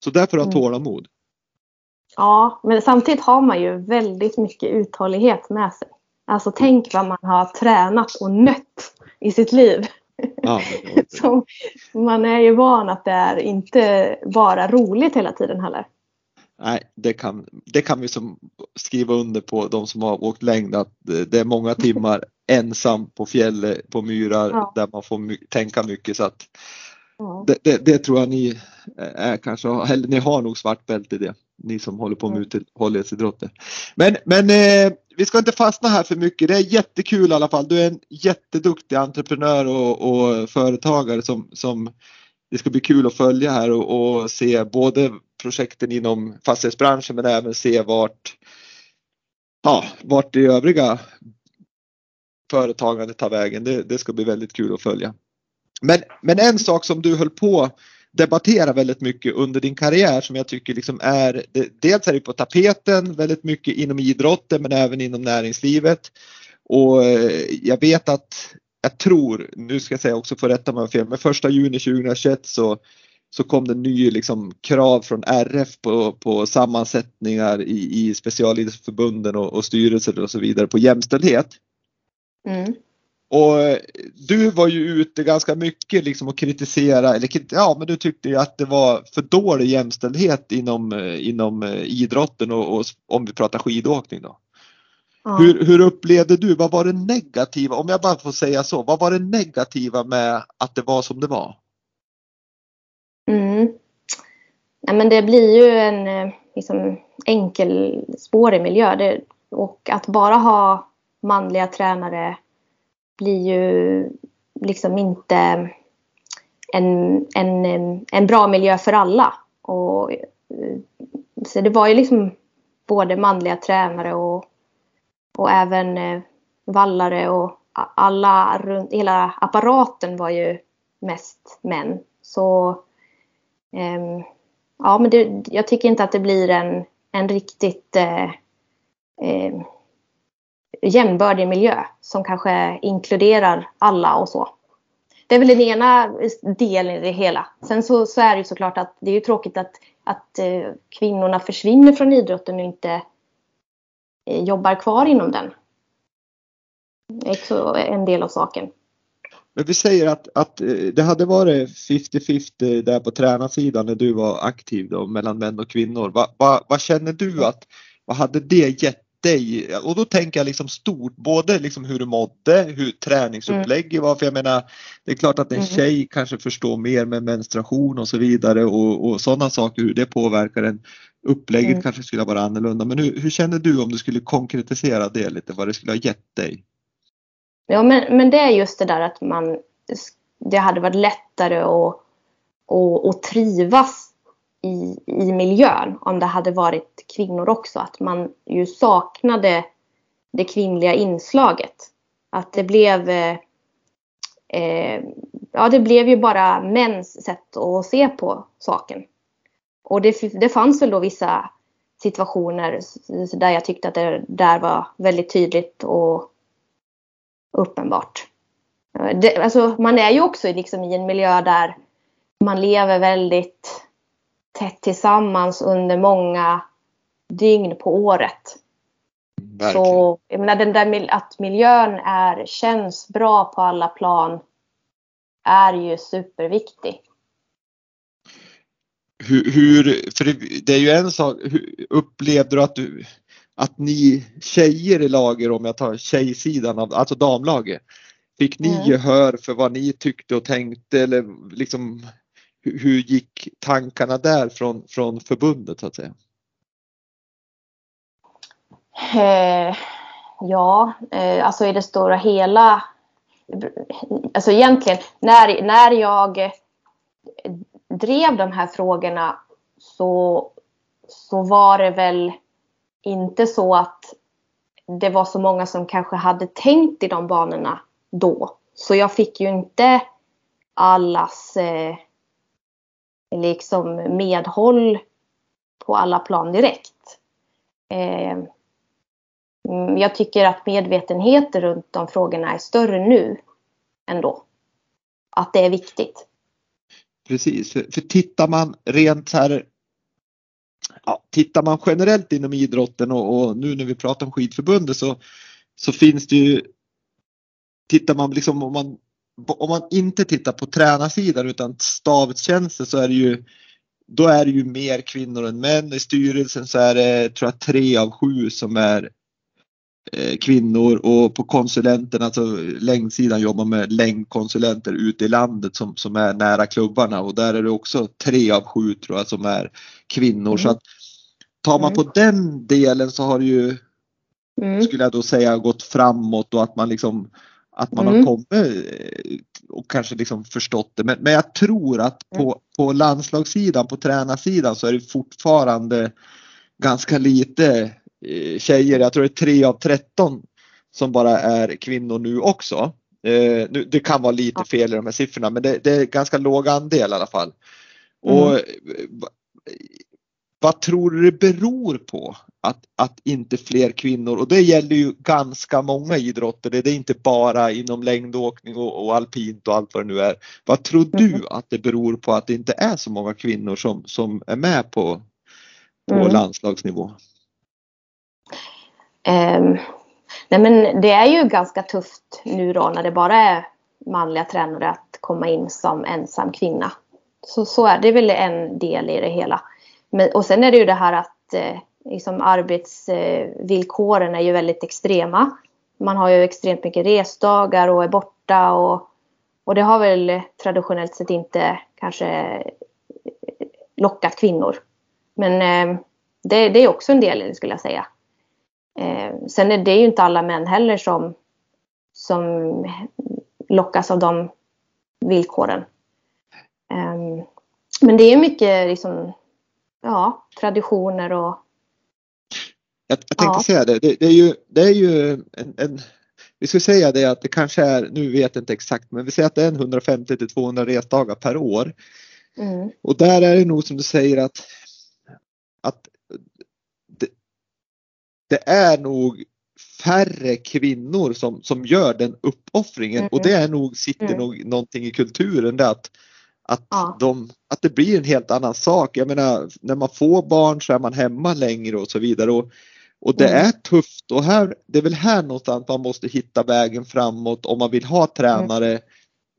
Så därför har mm. tålamod. Ja, men samtidigt har man ju väldigt mycket uthållighet med sig. Alltså tänk vad man har tränat och nött i sitt liv. Ja, man är ju van att det är inte bara roligt hela tiden heller. Nej, det kan, det kan vi som skriva under på de som har åkt längd att det är många timmar ensam på fjället på myrar ja. där man får my tänka mycket så att ja. det, det, det, tror jag ni är kanske, eller ni har nog svart bälte i det, ni som håller på med uthållighetsidrotter. Men, men eh, vi ska inte fastna här för mycket. Det är jättekul i alla fall. Du är en jätteduktig entreprenör och, och företagare som, som det ska bli kul att följa här och, och, se både projekten inom fastighetsbranschen men även se vart, ja, vart det övriga företagandet tar vägen. Det, det ska bli väldigt kul att följa. Men, men en sak som du höll på debattera väldigt mycket under din karriär som jag tycker liksom är, dels är det på tapeten väldigt mycket inom idrotten men även inom näringslivet. Och eh, jag vet att, jag tror, nu ska jag säga också för rätta mig om fel, men första juni 2021 så så kom det ny liksom, krav från RF på, på sammansättningar i, i specialidrottsförbunden och, och styrelser och så vidare på jämställdhet. Mm. Och du var ju ute ganska mycket liksom och kritisera, eller ja men du tyckte ju att det var för dålig jämställdhet inom, inom idrotten och, och om vi pratar skidåkning då. Ja. Hur, hur upplevde du, vad var det negativa, om jag bara får säga så, vad var det negativa med att det var som det var? Mm. Ja, men det blir ju en eh, liksom, enkelspårig miljö det, och att bara ha manliga tränare blir ju liksom inte en, en, en bra miljö för alla. Och, eh, så det var ju liksom både manliga tränare och, och även eh, vallare och alla runt, hela apparaten var ju mest män. Så eh, ja, men det, jag tycker inte att det blir en, en riktigt eh, eh, jämnbördig miljö som kanske inkluderar alla och så. Det är väl den ena delen i det hela. Sen så, så är det ju såklart att det är ju tråkigt att, att eh, kvinnorna försvinner från idrotten och inte eh, jobbar kvar inom den. Det är också en del av saken. Men vi säger att, att eh, det hade varit 50-50 där på tränarsidan när du var aktiv då, mellan män och kvinnor. Vad va, va känner du att, vad hade det gett dig och då tänker jag liksom stort, både liksom hur du mådde, hur träningsupplägget mm. var. För jag menar, det är klart att en mm. tjej kanske förstår mer med menstruation och så vidare och, och sådana saker, hur det påverkar en. Upplägget mm. kanske skulle vara annorlunda. Men hur, hur känner du om du skulle konkretisera det lite, vad det skulle ha gett dig? Ja, men, men det är just det där att man, det hade varit lättare att, att, att trivas i, i miljön om det hade varit kvinnor också. Att man ju saknade det kvinnliga inslaget. Att det blev eh, eh ja, det blev ju bara mäns sätt att se på saken. Och det, det fanns väl då vissa situationer där jag tyckte att det där var väldigt tydligt och uppenbart. Det, alltså, man är ju också liksom i en miljö där man lever väldigt tätt tillsammans under många dygn på året. Verkligen. Så jag menar, den där att miljön är, känns bra på alla plan är ju superviktig. Hur, hur för det, det, är ju en sak, hur, upplevde du att du att ni tjejer i lager, om jag tar tjejsidan, av, alltså damlaget, fick ni mm. gehör för vad ni tyckte och tänkte eller liksom hur gick tankarna där från, från förbundet så att säga? Eh, Ja, eh, alltså i det stora hela. Alltså egentligen när, när jag drev de här frågorna så, så var det väl inte så att det var så många som kanske hade tänkt i de banorna då. Så jag fick ju inte allas eh, liksom medhåll på alla plan direkt. Eh, mm, jag tycker att medvetenheten runt de frågorna är större nu ändå. Att det är viktigt. Precis, för, för tittar man rent så här ja, tittar man generellt inom idrotten och, och, nu när vi pratar om skidförbundet så, så finns det ju Tittar man liksom om man om man inte tittar på tränarsidan utan stavtjänster så är det ju då är det ju mer kvinnor än män. I styrelsen så är det tror jag tre av sju som är kvinnor och på konsulenterna, alltså längdsidan jobbar med längdkonsulenter ute i landet som, som är nära klubbarna och där är det också tre av sju tror jag som är kvinnor. Mm. Så att tar man mm. på den delen så har det ju, mm. skulle jag då säga, gått framåt och att man liksom att man mm. har kommit eh, och kanske liksom förstått det. Men, men jag tror att på, mm. på landslagssidan, på tränarsidan så är det fortfarande ganska lite eh, tjejer. Jag tror det är 3 av 13 som bara är kvinnor nu också. Eh, nu, det kan vara lite fel i de här siffrorna men det, det är ganska låg andel i alla fall. Mm. Och vad tror du det beror på att, att inte fler kvinnor, och det gäller ju ganska många idrotter, det är inte bara inom längdåkning och, och alpint och allt vad det nu är. Vad tror du mm. att det beror på att det inte är så många kvinnor som, som är med på, på mm. landslagsnivå? Ehm, nej men det är ju ganska tufft nu då när det bara är manliga tränare att komma in som ensam kvinna. Så, så är det väl en del i det hela. Men, och sen är det ju det här att eh, liksom arbetsvillkoren är ju väldigt extrema. Man har ju extremt mycket resdagar och är borta och, och det har väl traditionellt sett inte kanske lockat kvinnor. Men eh, det, det, är också en del i det skulle jag säga. Eh, sen är det ju inte alla män heller som, som lockas av de villkoren. Eh, men det är mycket liksom ja, traditioner och jag, jag tänkte ja. säga det, det, det, är ju, det är ju en, en, vi ska säga det att det kanske är, nu vet jag inte exakt, men vi säger att det är 150 till 200 resdagar per år. Mm. Och där är det nog som du säger att, att det är nog färre kvinnor som, som gör den uppoffringen mm. och det är nog, sitter mm. nog någonting i kulturen där att att, ja. de, att det blir en helt annan sak. Jag menar när man får barn så är man hemma längre och så vidare. Och, och det mm. är tufft och här, det är väl här någonstans man måste hitta vägen framåt om man vill ha tränare,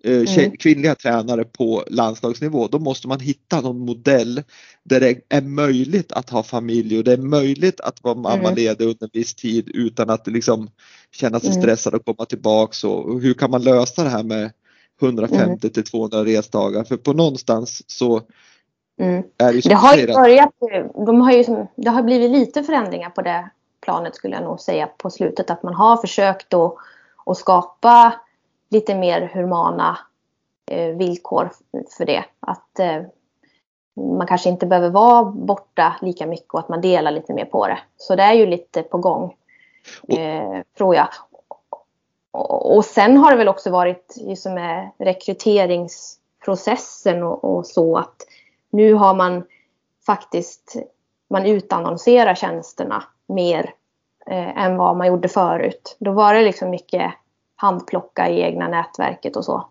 mm. eh, mm. kvinnliga tränare på landslagsnivå. Då måste man hitta någon modell där det är möjligt att ha familj och det är möjligt att vara mammaledig mm. under en viss tid utan att liksom känna sig mm. stressad och komma tillbaks. Och hur kan man lösa det här med 150 mm. till 200 resdagar för på någonstans så mm. är det, det har ju börjat, de har ju, det har blivit lite förändringar på det planet skulle jag nog säga på slutet att man har försökt att skapa lite mer humana eh, villkor för det. Att eh, man kanske inte behöver vara borta lika mycket och att man delar lite mer på det. Så det är ju lite på gång. Eh, tror jag och sen har det väl också varit just med rekryteringsprocessen och, och, så att nu har man faktiskt man utannonserar tjänsterna mer eh, än vad man gjorde förut. Då var det liksom mycket handplocka i egna nätverket och så.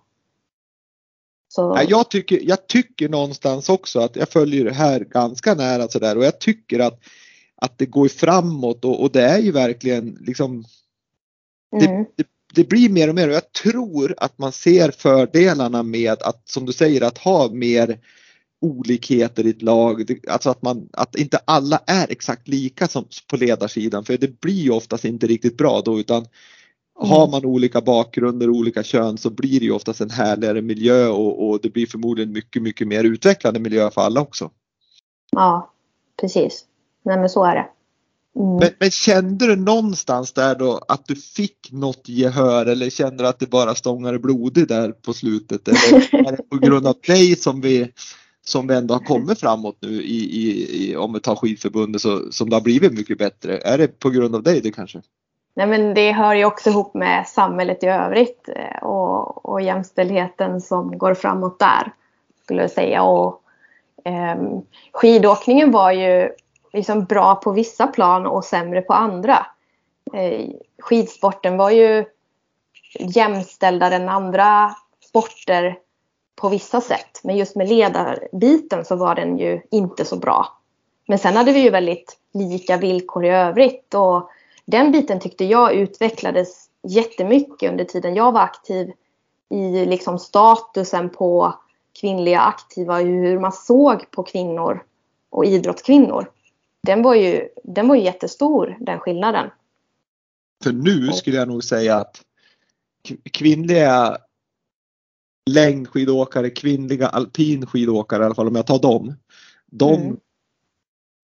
så. Jag, tycker, jag tycker någonstans också att jag följer det här ganska nära sådär och jag tycker att, att det går framåt och, och det är ju verkligen liksom det, mm. det, det blir mer och mer och jag tror att man ser fördelarna med att som du säger att ha mer olikheter i ett lag. Alltså att, man, att inte alla är exakt lika som på ledarsidan för det blir ju oftast inte riktigt bra då utan. Har man olika bakgrunder och olika kön så blir det ju oftast en härligare miljö och, och det blir förmodligen mycket, mycket mer utvecklande miljö för alla också. Ja, precis. Nej men så är det. Mm. Men, men, kände du någonstans där då att du fick något gehör eller kände du att det bara stångade blodigt där på slutet? Eller är det på grund av dig som vi, som vi ändå har kommit framåt nu i, i, i om vi tar skidförbundet så, som det har blivit mycket bättre? Är det på grund av dig det kanske? Nej men det hör ju också ihop med samhället i övrigt eh, och, och jämställdheten som går framåt där skulle jag säga. Och, eh, skidåkningen var ju liksom bra på vissa plan och sämre på andra. Eh, skidsporten var ju jämställdare än andra sporter på vissa sätt. Men just med ledarbiten så var den ju inte så bra. Men sen hade vi ju väldigt lika villkor i övrigt och den biten tyckte jag utvecklades jättemycket under tiden jag var aktiv i liksom statusen på kvinnliga aktiva, hur man såg på kvinnor och idrottskvinnor den var ju, den var ju jättestor den skillnaden. För nu skulle jag nog säga att kvinnliga längdskidåkare, kvinnliga alpinskidåkare i alla fall om jag tar dem. De mm.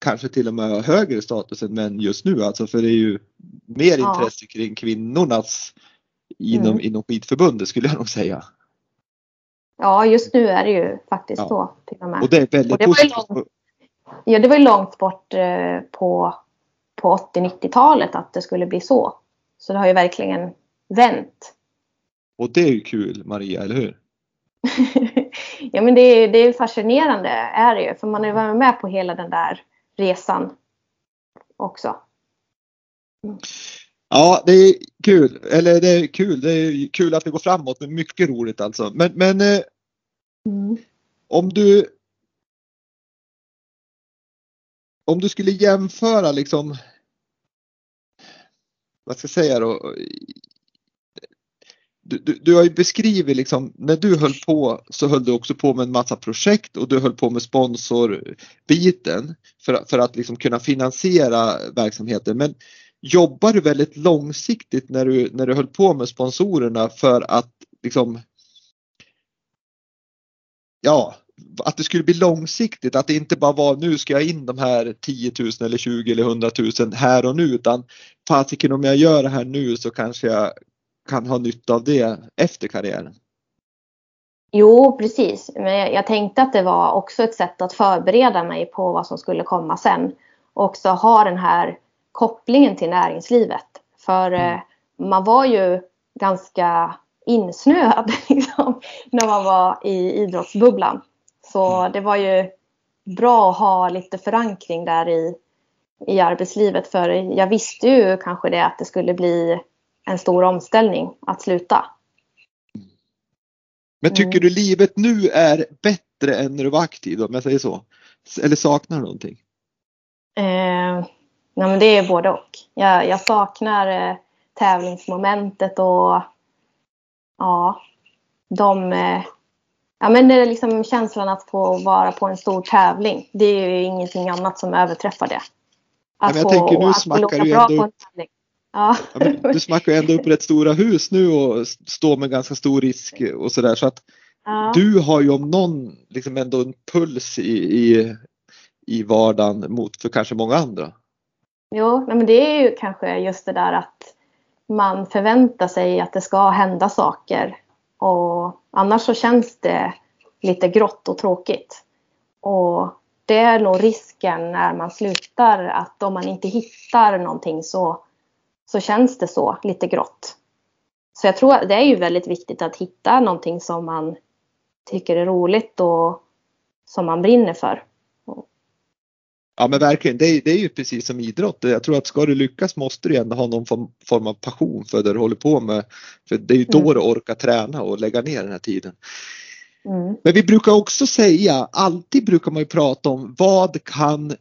Kanske till och med har högre status än män just nu alltså för det är ju mer ja. intresse kring kvinnornas inom, mm. inom skidförbundet skulle jag nog säga. Ja just nu är det ju faktiskt ja. så. Till och, med. och det är väldigt positivt. Ja, det var ju långt bort eh, på, på 80-90-talet att det skulle bli så. Så det har ju verkligen vänt. Och det är ju kul Maria, eller hur? ja men det är, det är fascinerande är det ju. För man har ju varit med på hela den där resan också. Mm. Ja, det är kul. Eller det är kul. Det är kul att det går framåt. Men mycket roligt alltså. Men, men eh, mm. om du om du skulle jämföra liksom vad ska jag säga då? Du, du, du, har ju beskrivit liksom, när du höll på så höll du också på med en massa projekt och du höll på med sponsorbiten för, för att liksom kunna finansiera verksamheten. Men jobbar du väldigt långsiktigt när du, när du höll på med sponsorerna för att liksom Ja, att det skulle bli långsiktigt, att det inte bara var nu ska jag in de här 10 000 eller 20 eller 100 000 här och nu utan fasiken om jag gör det här nu så kanske jag kan ha nytta av det efter karriären. Jo, precis. Men jag tänkte att det var också ett sätt att förbereda mig på vad som skulle komma sen. Och också ha den här kopplingen till näringslivet. För mm. Eh, man var ju ganska insnöad liksom, när man var i idrottsbubblan. Så mm. det var ju bra att ha lite förankring där i, i arbetslivet. För jag visste ju kanske det att det skulle bli en stor omställning att sluta. Men tycker mm. du livet nu är bättre än när du var aktiv om jag säger så? Eller saknar du någonting? Eh, nej men det är både och. Jag, jag saknar eh, tävlingsmomentet och ja, de eh, Ja, men det är liksom känslan att få vara på en stor tävling. Det är ju ingenting annat som överträffar det. Att ja, jag få, tänker, nu smackar du ändå upp, ja. ja du smackar ju ändå upp rätt stora hus nu och står med ganska stor risk och sådär. Så att ja. du har ju om någon liksom ändå en puls i, i, i vardagen mot för kanske många andra. Jo, men det är ju kanske just det där att man förväntar sig att det ska hända saker och annars så känns det lite grått och tråkigt. Och det är nog risken när man slutar att om man inte hittar någonting så, så känns det så lite grått. Så jag tror att det är ju väldigt viktigt att hitta någonting som man tycker är roligt och som man brinner för. Ja men verkligen, det är, det är ju precis som idrott. Jag tror att ska du lyckas måste du ändå ha någon form av passion för det du håller på med. För det är ju då mm. du orkar träna och lägga ner den här tiden. Mm. Men vi brukar också säga, alltid brukar man ju prata om vad kan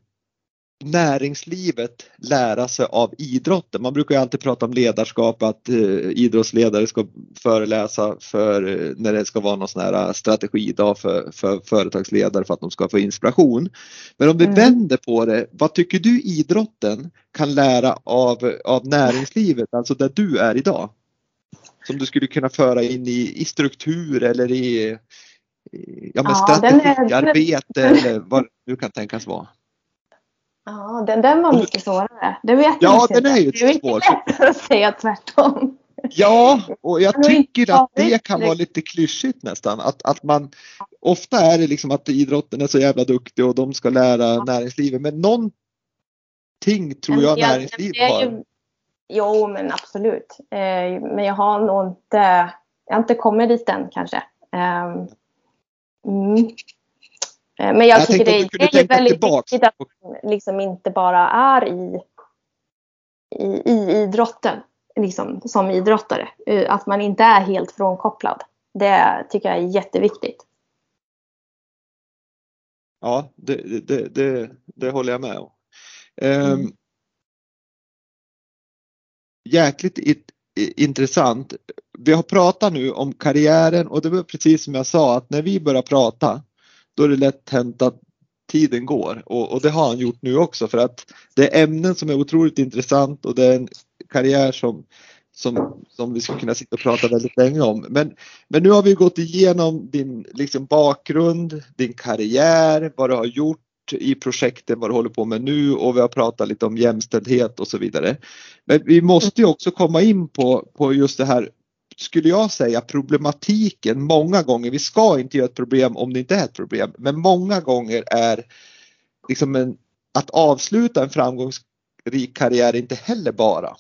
näringslivet lära sig av idrotten? Man brukar ju alltid prata om ledarskap, att eh, idrottsledare ska föreläsa för eh, när det ska vara någon sån här strategidag för, för företagsledare för att de ska få inspiration. Men om vi mm. vänder på det, vad tycker du idrotten kan lära av, av näringslivet, alltså där du är idag? Som du skulle kunna föra in i, i struktur eller i ja, men ja, strategiarbete eller vad nu kan tänkas vara. Ja, den, den var mycket svårare. Det vet ja, den är ju Det är svår. lättare att säga tvärtom. Ja, och jag tycker att det kan vara lite klyschigt nästan. Att, att man, ofta är det liksom att idrotten är så jävla duktig och de ska lära näringslivet. Men någonting tror jag näringslivet det är har. Jo, men absolut. Eh, men jag har nog inte, jag har inte kommit dit än kanske. Ehm, mm. Eh, Men jag, Jag tycker det, det är väldigt tillbaks. viktigt att man liksom inte bara är i, i, i idrotten liksom, som idrottare. Eh, Att man inte är helt frånkopplad. Det tycker jag är jätteviktigt. Ja, det, det, det, det håller jag med om. Ehm, Mm. Jäkligt intressant. Vi har pratat nu om karriären och det var precis som jag sa att när vi börjar prata då är det lätt hänt att tiden går och, och det har han gjort nu också för att det är ämnen som är otroligt intressant och det är en karriär som, som, som vi skulle kunna sitta och prata väldigt länge om. Men, men nu har vi gått igenom din liksom, bakgrund, din karriär, vad du har gjort i projekten, vad du håller på med nu och vi har pratat lite om jämställdhet och så vidare. Men vi måste ju också komma in på, på just det här, skulle jag säga, problematiken många gånger. Vi ska inte göra ett problem om det inte är ett problem, men många gånger är liksom en, att avsluta en framgångsrik karriär inte heller bara.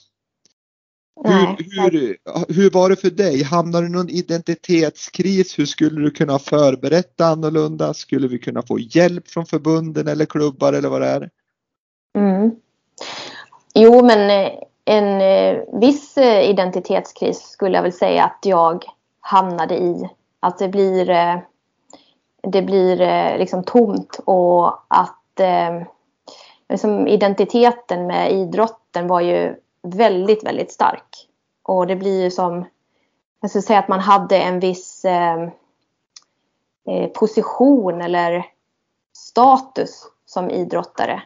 Hur, hur, hur var det för dig? Hamnade du i någon identitetskris? Hur skulle du kunna förberetta annorlunda? Skulle vi kunna få hjälp från förbunden eller klubbar eller vad det är? Mm. Jo, men eh, en eh, viss eh, identitetskris skulle jag väl säga att jag hamnade i. Att det blir, eh, det blir liksom tomt och att liksom identiteten med idrotten var ju väldigt, väldigt stark. Och det blir ju som, jag skulle säga att man hade en viss position eller status som idrottare.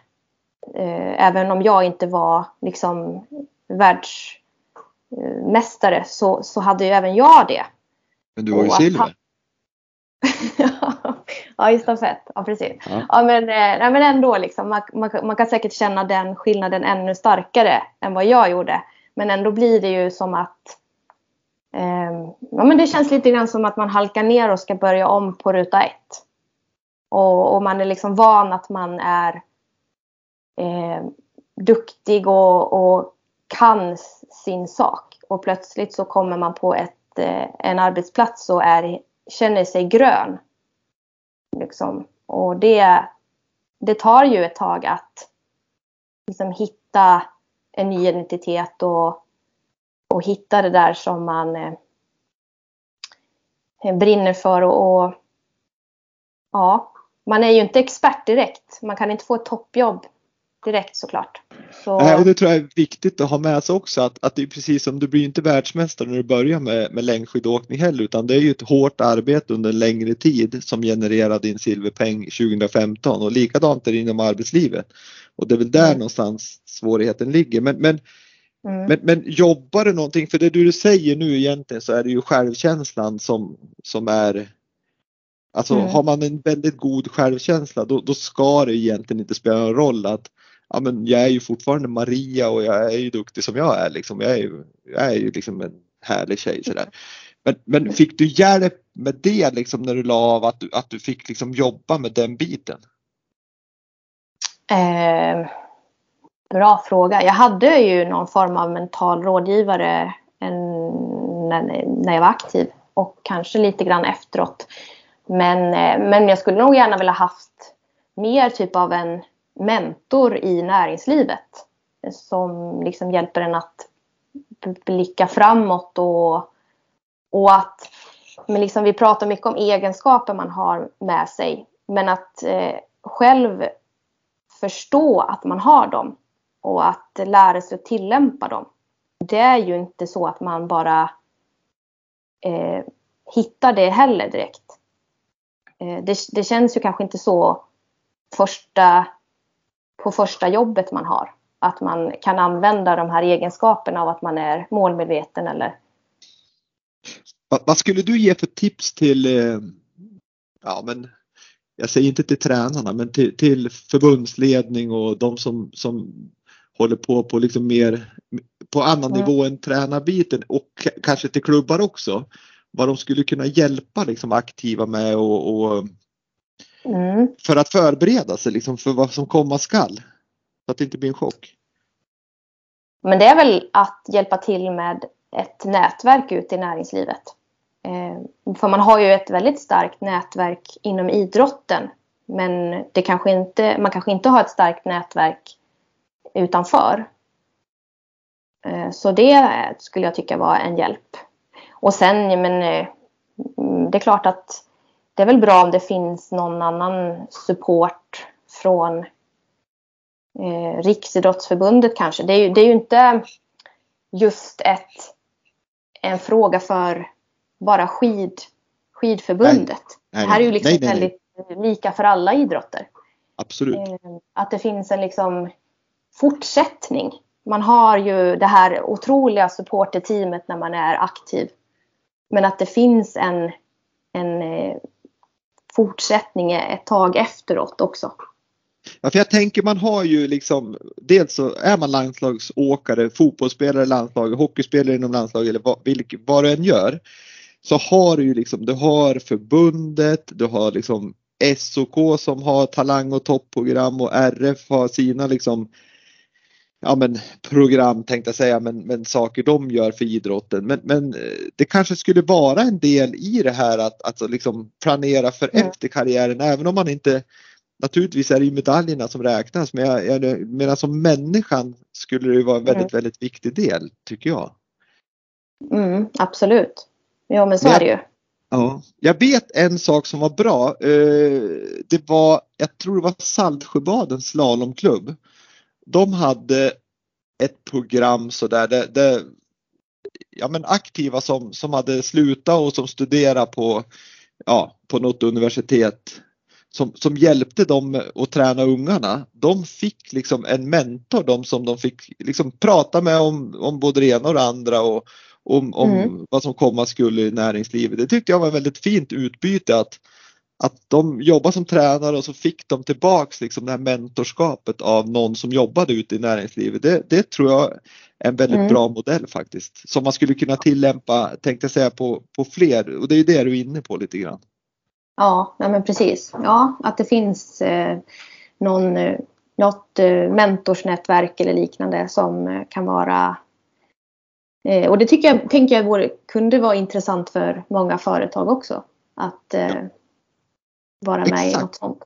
Eh, även om jag inte var liksom världsmästare så, så hade ju även jag det. Men du var ju silver. han- ja, i stafett. Ja, precis. Ja. Ja, men, eh, nej, men ändå, liksom, man, man, man kan säkert känna den skillnaden ännu starkare än vad jag gjorde. Men ändå blir det ju som att eh, ja, men det känns lite grann som att man halkar ner och ska börja om på ruta ett. Och, och man är liksom van att man är eh, duktig och, och kan sin sak. Och plötsligt så kommer man på ett, eh, en arbetsplats och är, känner sig grön. Liksom. Och det, det tar ju ett tag att liksom hitta en ny identitet och, och hitta det där som man eh, brinner för. Och, och ja, man är ju inte expert direkt. Man kan inte få ett toppjobb direkt såklart. Så, och det tror jag är viktigt att ha med sig också att, att det är precis som du blir inte världsmästare när du börjar med, med längdskidåkning heller utan det är ju ett hårt arbete under en längre tid som genererar din silverpeng 2015 och likadant är det inom arbetslivet. Och det är väl där Mm. någonstans svårigheten ligger. Men, men, mm, men, men jobbar du någonting, för det du säger nu egentligen så är det ju självkänslan som, som är Alltså Mm. har man en väldigt god självkänsla då, då ska det egentligen inte spela någon roll att ja, men jag är ju fortfarande Maria och jag är ju duktig som jag är. Liksom. Jag, är ju, jag är ju liksom en härlig tjej. Sådär. Men, men fick du hjälp med det liksom, när du la av att du, att du fick liksom, jobba med den biten? Eh, bra fråga. Jag hade ju någon form av mental rådgivare en, när, när jag var aktiv och kanske lite grann efteråt. Men, eh, men jag skulle nog gärna vilja haft mer typ av en mentor i näringslivet som liksom hjälper en att blicka framåt och, och att men liksom vi pratar mycket om egenskaper man har med sig men att eh, själv förstå att man har dem och att lära sig att tillämpa dem. Det är ju inte så att man bara eh, hittar det heller direkt. Eh, det, det känns ju kanske inte så första, på första jobbet man har. Att man kan använda de här egenskaperna av att man är målmedveten eller Vad, skulle du ge för tips till eh, ja, men jag säger inte till tränarna, men till, till förbundsledning och de som, som håller på på liksom mer på annan mm. nivå än tränarbiten och kanske till klubbar också. Vad de skulle kunna hjälpa liksom aktiva med och, och mm. för att förbereda sig liksom för vad som komma skall. Så att det inte blir en chock. Men det är väl att hjälpa till med ett nätverk ute i näringslivet. Eh, för man har ju ett väldigt starkt nätverk inom idrotten. Men det kanske inte, man kanske inte har ett starkt nätverk utanför. Eh, så det skulle jag tycka var en hjälp. Och sen, men eh, det är klart att det är väl bra om det finns någon annan support från eh, Riksidrottsförbundet kanske. Det är ju, det är ju inte just ett, en fråga för bara skid, skidförbundet. Nej, nej, det här är ju liksom nej, väldigt lika för alla idrotter. Absolut. Att det finns en liksom fortsättning. Man har ju det här otroliga supporterteamet när man är aktiv. Men att det finns en, en eh, fortsättning ett tag efteråt också. Ja, för jag tänker man har ju liksom, dels så är man landslagsåkare, fotbollsspelare i landslaget, hockeyspelare inom landslaget eller vad, vilk, vad du än gör. Så har du ju liksom, du har förbundet, du har liksom SOK som har talang och toppprogram och RF har sina liksom ja, men, program tänkte jag säga, men, men saker de gör för idrotten. Men, men eh, det kanske skulle vara en del i det här att alltså, liksom planera för mm. efter karriären, även om man inte Naturligtvis är det ju medaljerna som räknas, men jag, jag menar som människan skulle det vara en väldigt, mm. väldigt viktig del, tycker jag. Mm, absolut. Ja, men så men, är det ju. Ja, jag vet en sak som var bra. Eh, det var, jag tror det var Saltsjöbadens slalomklubb de hade ett program sådär där, där ja, men aktiva som, som hade slutat och som studerade på, ja, på något universitet som, som hjälpte dem att träna ungarna. De fick liksom en mentor, de som de fick liksom prata med om, om både det ena och det andra och om, om mm. vad som komma skulle i näringslivet. Det tyckte jag var ett väldigt fint utbyte att att de jobbar som tränare och så fick de tillbaks liksom det här mentorskapet av någon som jobbade ute i näringslivet. Det, det tror jag är en väldigt mm. bra modell faktiskt. Som man skulle kunna tillämpa, tänkte jag säga, på, på fler och det är det du är inne på lite grann. Ja, ja men precis. Ja, att det finns eh, någon, eh, något eh, mentorsnätverk eller liknande som eh, kan vara eh, och det tycker jag, tänker jag vore, kunde vara intressant för många företag också. Att eh, ja vara med Exakt. i något sånt.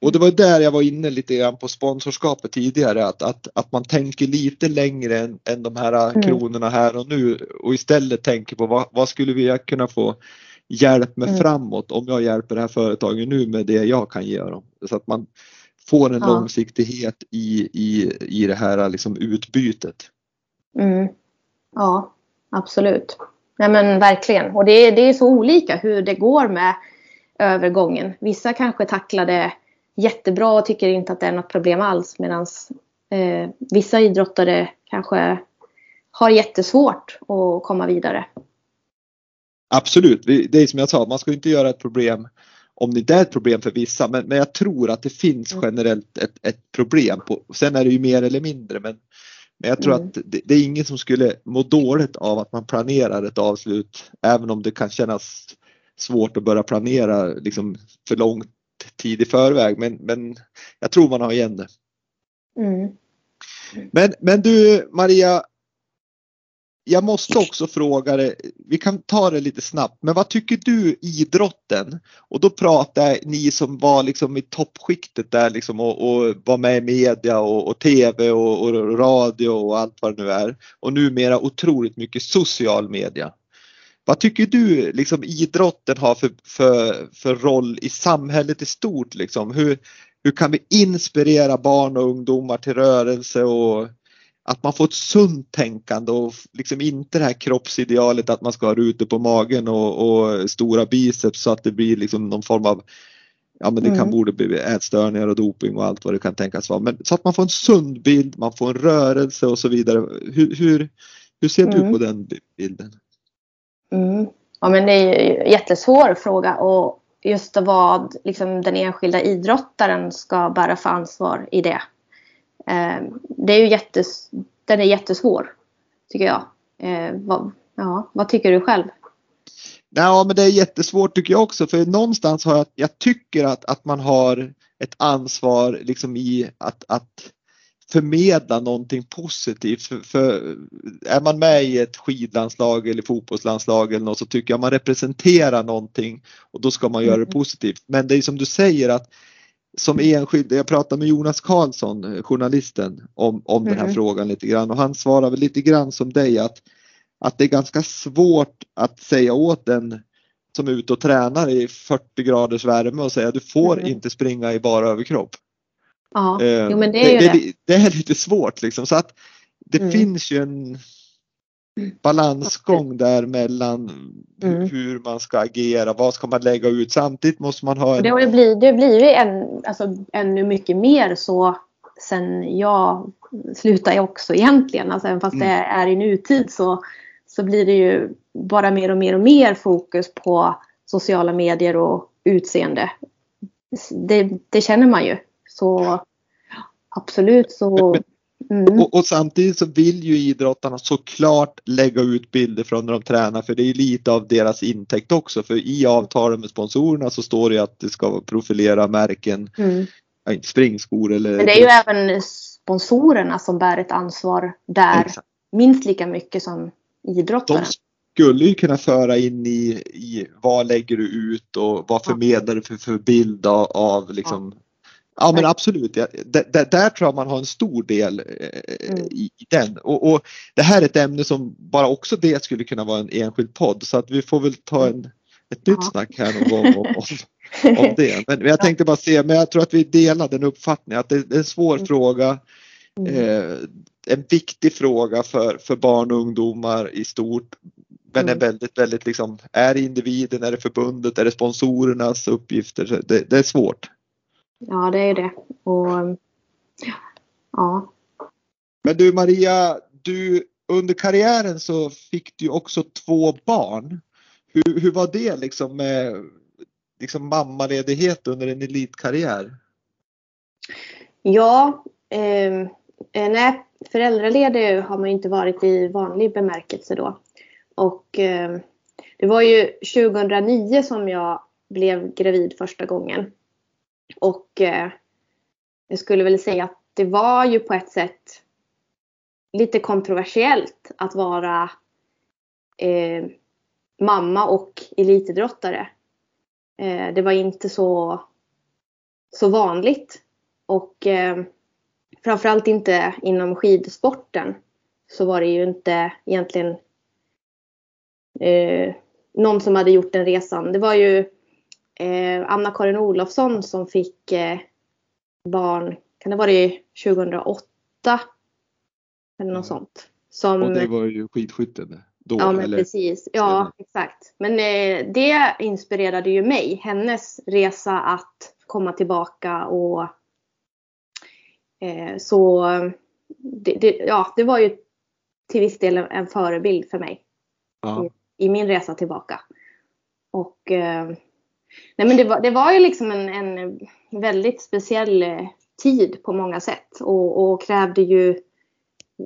Och det var där jag var inne lite grann på sponsorskapet tidigare att, att, att man tänker lite längre än, än de här mm. kronorna här och nu och istället tänker på vad, vad skulle vi kunna få hjälp med mm. framåt om jag hjälper det här företaget nu med det jag kan ge dem. Så att man får en ja. långsiktighet i, i, i det här liksom utbytet. Mm. Ja, absolut. Nej men verkligen. Och det det är så olika hur det går med övergången. Vissa kanske tacklar det jättebra och tycker inte att det är något problem alls medan eh, vissa idrottare kanske har jättesvårt att komma vidare. Absolut, det är som jag sa, man ska inte göra ett problem om det inte är ett problem för vissa men, men jag tror att det finns mm. generellt ett, ett problem. På, sen är det ju mer eller mindre men, men jag tror mm. att det, det, är ingen som skulle må dåligt av att man planerar ett avslut även om det kan kännas svårt att börja planera liksom för lång tid i förväg men, men jag tror man har igen det. Mm. Men, men du Maria, jag måste också fråga dig, vi kan ta det lite snabbt, men vad tycker du idrotten? Och då pratar ni som var liksom i toppskiktet där liksom och, och var med i media och, och tv och, och, radio och allt vad det nu är. Och numera otroligt mycket social media. Vad tycker du liksom idrotten har för, för, för roll i samhället i stort? Liksom? Hur, hur kan vi inspirera barn och ungdomar till rörelse och att man får ett sunt tänkande och liksom inte det här kroppsidealet att man ska ha rutor på magen och, och stora biceps så att det blir liksom någon form av Ja men det kan mm. borde bli ätstörningar och doping och allt vad det kan tänkas vara. Men så att man får en sund bild, man får en rörelse och så vidare. Hur, hur, hur ser mm. du på den bilden? Mm. Ja, men det är en jättesvår fråga och just vad liksom, den enskilda idrottaren ska bära för ansvar i det. Eh, det är ju jättes, den är jättesvår, tycker jag. Eh, vad, ja, vad tycker du själv? Ja, men det är jättesvårt tycker jag också för någonstans har jag, jag tycker att, att man har ett ansvar liksom i att, att förmedla någonting positivt. För, för, är man med i ett skidlandslag eller fotbollslandslag eller något så tycker jag man representerar någonting och då ska man göra det mm. positivt. Men det är som du säger att som enskild, jag pratade med Jonas Karlsson, journalisten, om, om mm. den här mm. frågan lite grann och han svarar väl lite grann som dig att, att det är ganska svårt att säga åt en som är ute och tränar i 40 graders värme och säga du får mm. inte springa i bara överkropp. Ja, eh, jo, men det är det, det. det är lite svårt liksom så att det mm. finns ju en balansgång där mellan mm. hur man ska agera, vad ska man lägga ut. Samtidigt måste man ha en... Det har blivit, det blir ju en, alltså, ännu mycket mer så sen jag slutade också egentligen. Alltså, även fast mm. det är i nutid så, så blir det ju bara mer och mer och mer fokus på sociala medier och utseende. Det, det känner man ju. Så absolut så Mm. Och, och, samtidigt så vill ju idrottarna såklart lägga ut bilder från när de tränar för det är lite av deras intäkt också för i avtalen med sponsorerna så står det att det ska profilera märken, mm. ja, inte springskor eller... Men det är ju även sponsorerna som bär ett ansvar där Exakt. minst lika mycket som idrottaren. De skulle ju kunna föra in i, i vad lägger du ut och vad förmedlar du för, för bild av, av liksom ja Ja men absolut, där, där tror jag man har en stor del eh, mm. i den. Och, och, det här är ett ämne som bara också det skulle kunna vara en enskild podd så att vi får väl ta en, ett nytt ja. snack här någon gång om, om, om det. Men, jag tänkte bara se, men jag tror att vi delar den uppfattningen att det, det är en svår mm. fråga. Mm. Eh, en viktig fråga för, för barn och ungdomar i stort. Men mm. är väldigt, väldigt liksom, är det individen, är det förbundet, är det sponsorernas uppgifter? Det, det är svårt. Ja, det är det. Och, ja. Men du Maria, du, under karriären så fick du också två barn. Hur, hur var det liksom med liksom mammaledighet under en elitkarriär? Ja, eh, eh nej, föräldraledig har man inte varit i vanlig bemärkelse då. Och eh, det var ju 2009 som jag blev gravid första gången. Och eh, jag skulle väl säga att det var ju på ett sätt lite kontroversiellt att vara eh, mamma och elitidrottare. Eh, det var inte så, så vanligt. Och eh, framförallt inte inom skidsporten så var det ju inte egentligen eh, någon som hade gjort den resan. Det var ju Anna-Karin Olofsson som fick eh, barn, kan det vara det 2008? Eller något mm. sånt. Som, och det var ju skidskytten då? Ja men eller? precis, ja exakt. Men eh, det inspirerade ju mig, hennes resa att komma tillbaka och eh, så det, det, ja, det var ju till viss del en förebild för mig i, i, min resa tillbaka. Och eh, Nej men det var, det var ju liksom en, en väldigt speciell eh, tid på många sätt och, och krävde ju,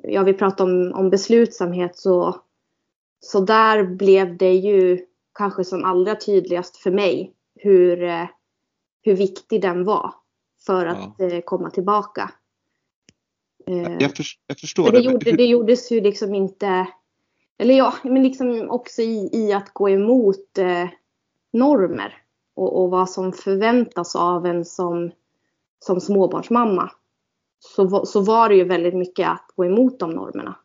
ja vi pratade om, om beslutsamhet så, så där blev det ju kanske som allra tydligast för mig hur, eh, hur viktig den var för att ja. Eh, komma tillbaka. Jag, för, jag förstår. Det, gjorde, det gjordes ju liksom inte, eller ja, men liksom också i, i att gå emot eh, normer och, och vad som förväntas av en som, som småbarnsmamma så, så var det ju väldigt mycket att gå emot de normerna.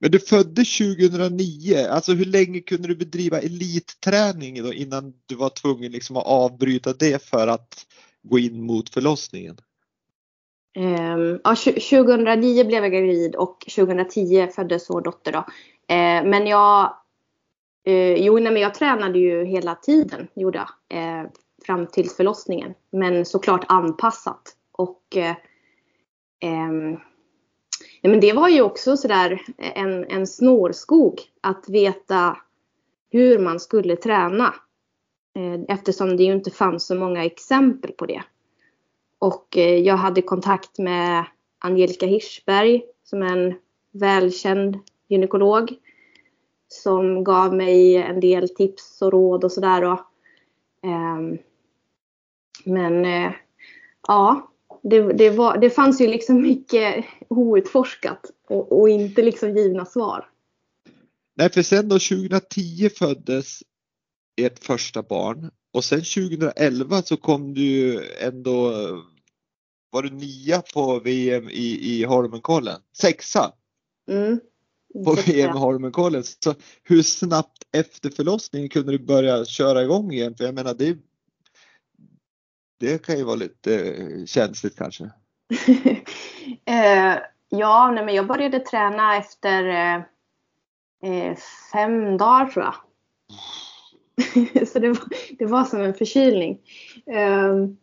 Men du föddes 2009, alltså hur länge kunde du bedriva elitträning då innan du var tvungen liksom att avbryta det för att gå in mot förlossningen? Um, ja, 2009 blev jag gravid och 2010 föddes vår dotter. Då. Uh, men jag Eh, jo, nej, men jag tränade ju hela tiden, gjorde jag. Eh, fram till förlossningen. Men såklart anpassat. Och eh, eh, men det var ju också sådär en, en snårskog att veta hur man skulle träna. Eh, eftersom det ju inte fanns så många exempel på det. Och eh, jag hade kontakt med Angelica Hirschberg som är en välkänd gynekolog som gav mig en del tips och råd och sådär. Ehm, men eh, ja, det, det, var, det fanns ju liksom mycket outforskat och, och inte liksom givna svar. Nej, för sen då 2010 föddes ert första barn och sen 2011 så kom du ändå, var du nia på VM i, i Holmenkollen? Sexa? Mm. På VM i Holmenkollen. Så hur snabbt efter förlossningen kunde du börja köra igång igen? För jag menar det, det kan ju vara lite eh, känsligt kanske. eh, ja, nej, men jag började träna efter eh, eh fem dagar tror jag. så det var, det var som en förkylning. Um,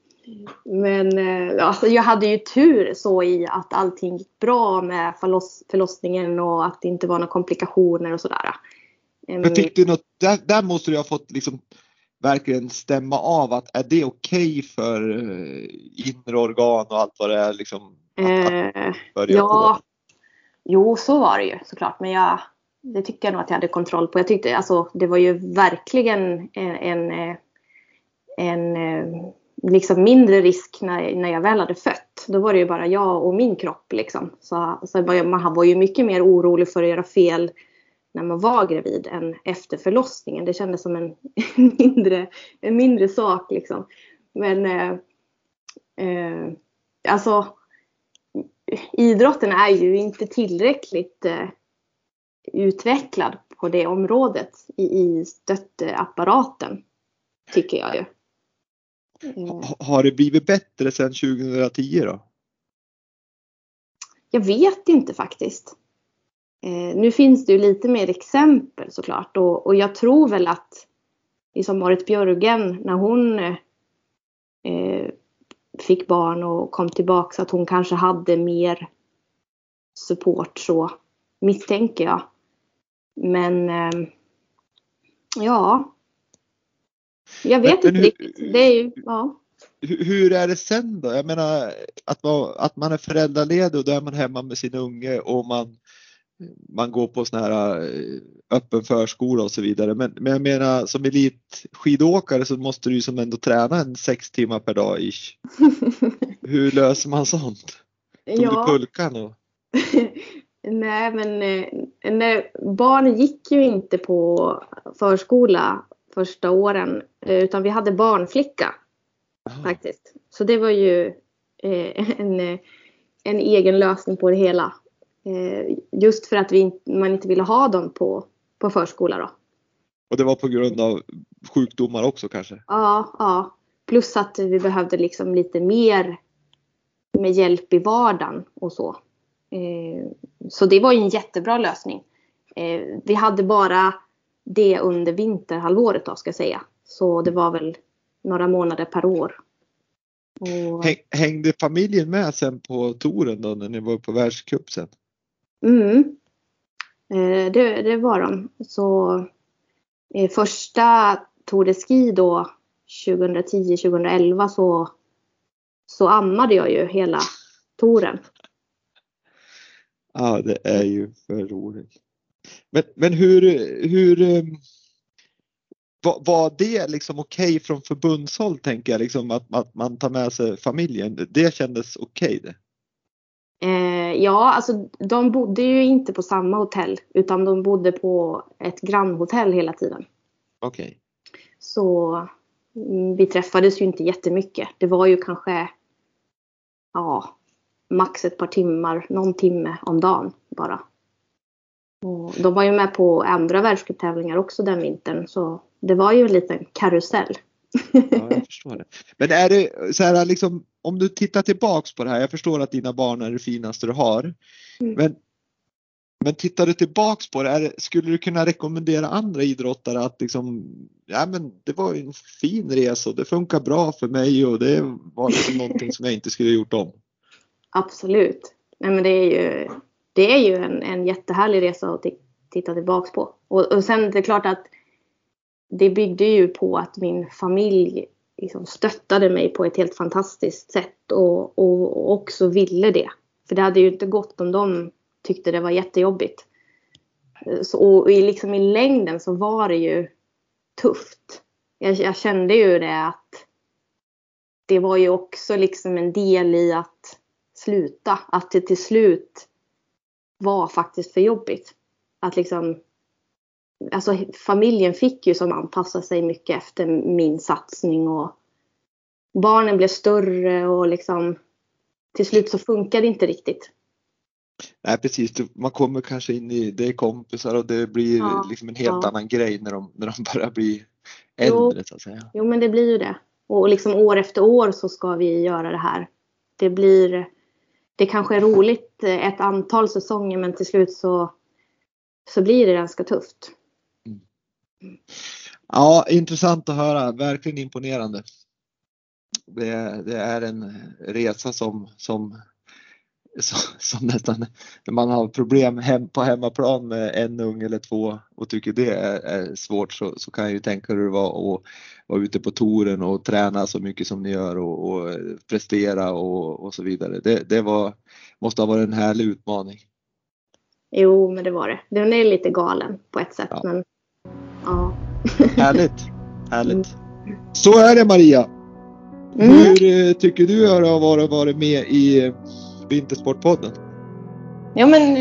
men uh, alltså, jag hade ju tur så i att allting gick bra med förloss, förlossningen och att det inte var några komplikationer och sådär. Um, jag tyckte något, där, där måste du ha fått liksom verkligen stämma av att är det okej okay för uh, inre organ och allt vad det är liksom? Att, uh, ja, på? jo så var det ju såklart men jag det tyckte jag nog att jag hade kontroll på. Jag tyckte alltså det var ju verkligen en, en, eh, en eh, liksom mindre risk när, när jag väl hade fött. Då var det ju bara jag och min kropp liksom. Så, så man var ju mycket mer orolig för att göra fel när man var gravid än efter förlossningen. Det kändes som en mindre, en mindre sak liksom. Men eh, eh, alltså idrotten är ju inte tillräckligt eh, utvecklad på det området i, i stöttapparaten. Tycker jag ju. Mm. Har det blivit bättre sedan 2010 då? Jag vet inte faktiskt. Eh, nu finns det ju lite mer exempel såklart och, och jag tror väl att liksom Marit Björgen när hon eh, fick barn och kom tillbaka att hon kanske hade mer support så misstänker jag. Men eh, ja. Jag vet men, inte riktigt. Det är ju, ja. Hur är det sen då? Jag menar att man, att man är föräldraledig och då är man hemma med sin unge och man, man går på sån här eh, öppen förskola och så vidare. Men, men jag menar som elitskidåkare så måste du ju som ändå träna en sex timmar per dag ish. Hur löser man sånt? Tog ja. du pulkan? Och... Nej, men eh, nej, barn gick ju inte på förskola första åren eh, utan vi hade barnflicka Aha. faktiskt. Så det var ju eh, en, en egen lösning på det hela. Just för att vi, man inte ville ha dem på, på förskola då. Och det var på grund av sjukdomar också kanske? Ja, ja. Plus att vi behövde liksom lite mer med hjälp i vardagen och så. Eh, så det var ju en jättebra lösning. Eh, vi hade bara det under vinterhalvåret då ska jag säga. Så det var väl några månader per år. Och... Hängde familjen med sen på touren då när ni var på världscup sen? Mm. Eh, det, det var de. Så första Tour de Ski då 2010-2011 så, så ammade jag ju hela touren. Ja, det är ju för roligt. Men, men hur, hur ehm, var, var det liksom okej okay från förbundshåll tänker jag, liksom att, att man tar med sig familjen? Det kändes okej okay, det? Eh, ja, alltså de bodde ju inte på samma hotell utan de bodde på ett grannhotell hela tiden. Okej. Okay. Så mm, vi träffades ju inte jättemycket. Det var ju kanske ja, max ett par timmar, någon timme om dagen bara. Och de var ju med på andra världscuptävlingar också den vintern så det var ju en liten karusell. Ja, jag förstår det. Men är det så här liksom om du tittar tillbaks på det här, jag förstår att dina barn är det finaste du har. Mm. Men, men tittar du tillbaks på det, är, skulle du kunna rekommendera andra idrottare att liksom, ja men det var en fin resa och det funkar bra för mig och det var liksom någonting som jag inte skulle gjort om? Absolut. Nej, men det är ju, det är ju en, en jättehärlig resa att titta tillbaks på. Och, och sen det är klart att det byggde ju på att min familj liksom stöttade mig på ett helt fantastiskt sätt och, och, också ville det. För det hade ju inte gått om de tyckte det var jättejobbigt. Så, och i, liksom i längden så var det ju tufft. Jag, jag, kände ju det att det var ju också liksom en del i att sluta. Att det till slut var faktiskt för jobbigt. Att liksom Alltså familjen fick ju som anpassa sig mycket efter min satsning och barnen blev större och liksom till slut så funkade det inte riktigt. Nej precis, man kommer kanske in i, det är kompisar och det blir ja, liksom en helt ja. annan grej när de, när de börjar bli äldre jo, så att säga. Jo men det blir ju det. Och liksom år efter år så ska vi göra det här. Det blir, det kanske är roligt eh, ett antal säsonger men till slut så, så blir det ganska tufft. Mm. Ja, intressant att höra, verkligen imponerande. Det, det är en resa som, som som nästan när man har problem hem, på hemmaplan med en ung eller två och tycker det är, är svårt så, så, kan jag ju tänka hur det var att vara ute på touren och träna så mycket som ni gör och, och prestera och, och, så vidare. Det, det var, måste ha varit en härlig utmaning. Jo, men det var det. Den är lite galen på ett sätt. Ja. Men, ja. Härligt, härligt. Mm. Så är det Maria. Mm. Hur eh, tycker du har varit, varit med i Vintersportpodden? Ja men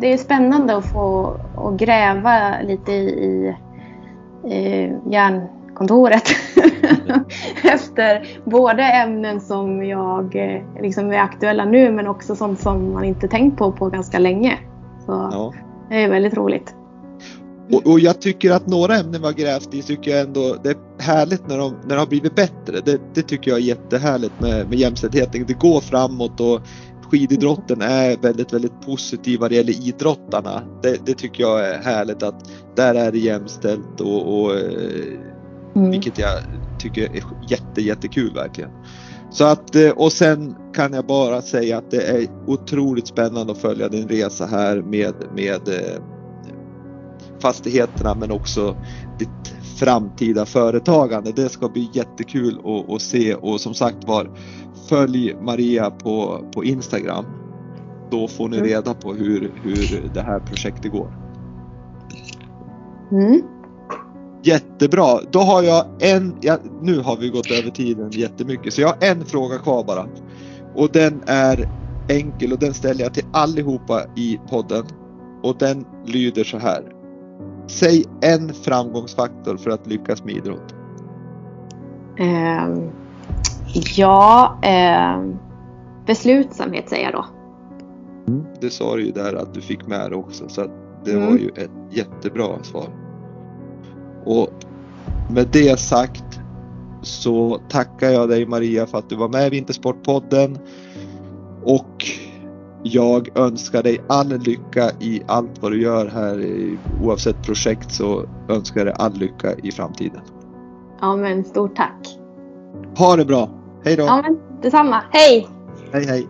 det är spännande att få att gräva lite i, i järnkontoret. Efter både ämnen som jag eh, liksom är aktuella nu men också sånt som man inte tänkt på på ganska länge. Så ja. det är väldigt roligt. Och, och, jag tycker att några ämnen vi har grävt i tycker jag ändå det är härligt när de, när de har blivit bättre. Det, det tycker jag är jättehärligt med, med jämställdheten. Det går framåt och skididrotten är väldigt, väldigt positiv vad det gäller idrottarna. Det, det tycker jag är härligt att där är det jämställt och, och eh, mm. vilket jag tycker är jätte, jättekul verkligen. Så att, eh, och sen kan jag bara säga att det är otroligt spännande att följa din resa här med, med eh, fastigheterna men också ditt framtida företagande. Det ska bli jättekul att, att se och som sagt var följ Maria på, på Instagram. Då får ni mm. reda på hur, hur det här projektet går. Mm. Jättebra. Då har jag en, ja, nu har vi gått över tiden jättemycket, så jag har en fråga kvar bara. Och den är enkel och den ställer jag till allihopa i podden. Och den lyder så här. Säg en framgångsfaktor för att lyckas med idrott. Um, Ja, eh, beslutsamhet säger jag då. Mm. Det sa du ju där att du fick med det också så det mm. var ju ett jättebra svar. Och med det sagt så tackar jag dig Maria för att du var med i Vintersportpodden och jag önskar dig all lycka i allt vad du gör här oavsett projekt så önskar jag dig all lycka i framtiden. Ja men stort tack. Ha det bra! Hej då! Ja, men detsamma. Hej! Hej hej!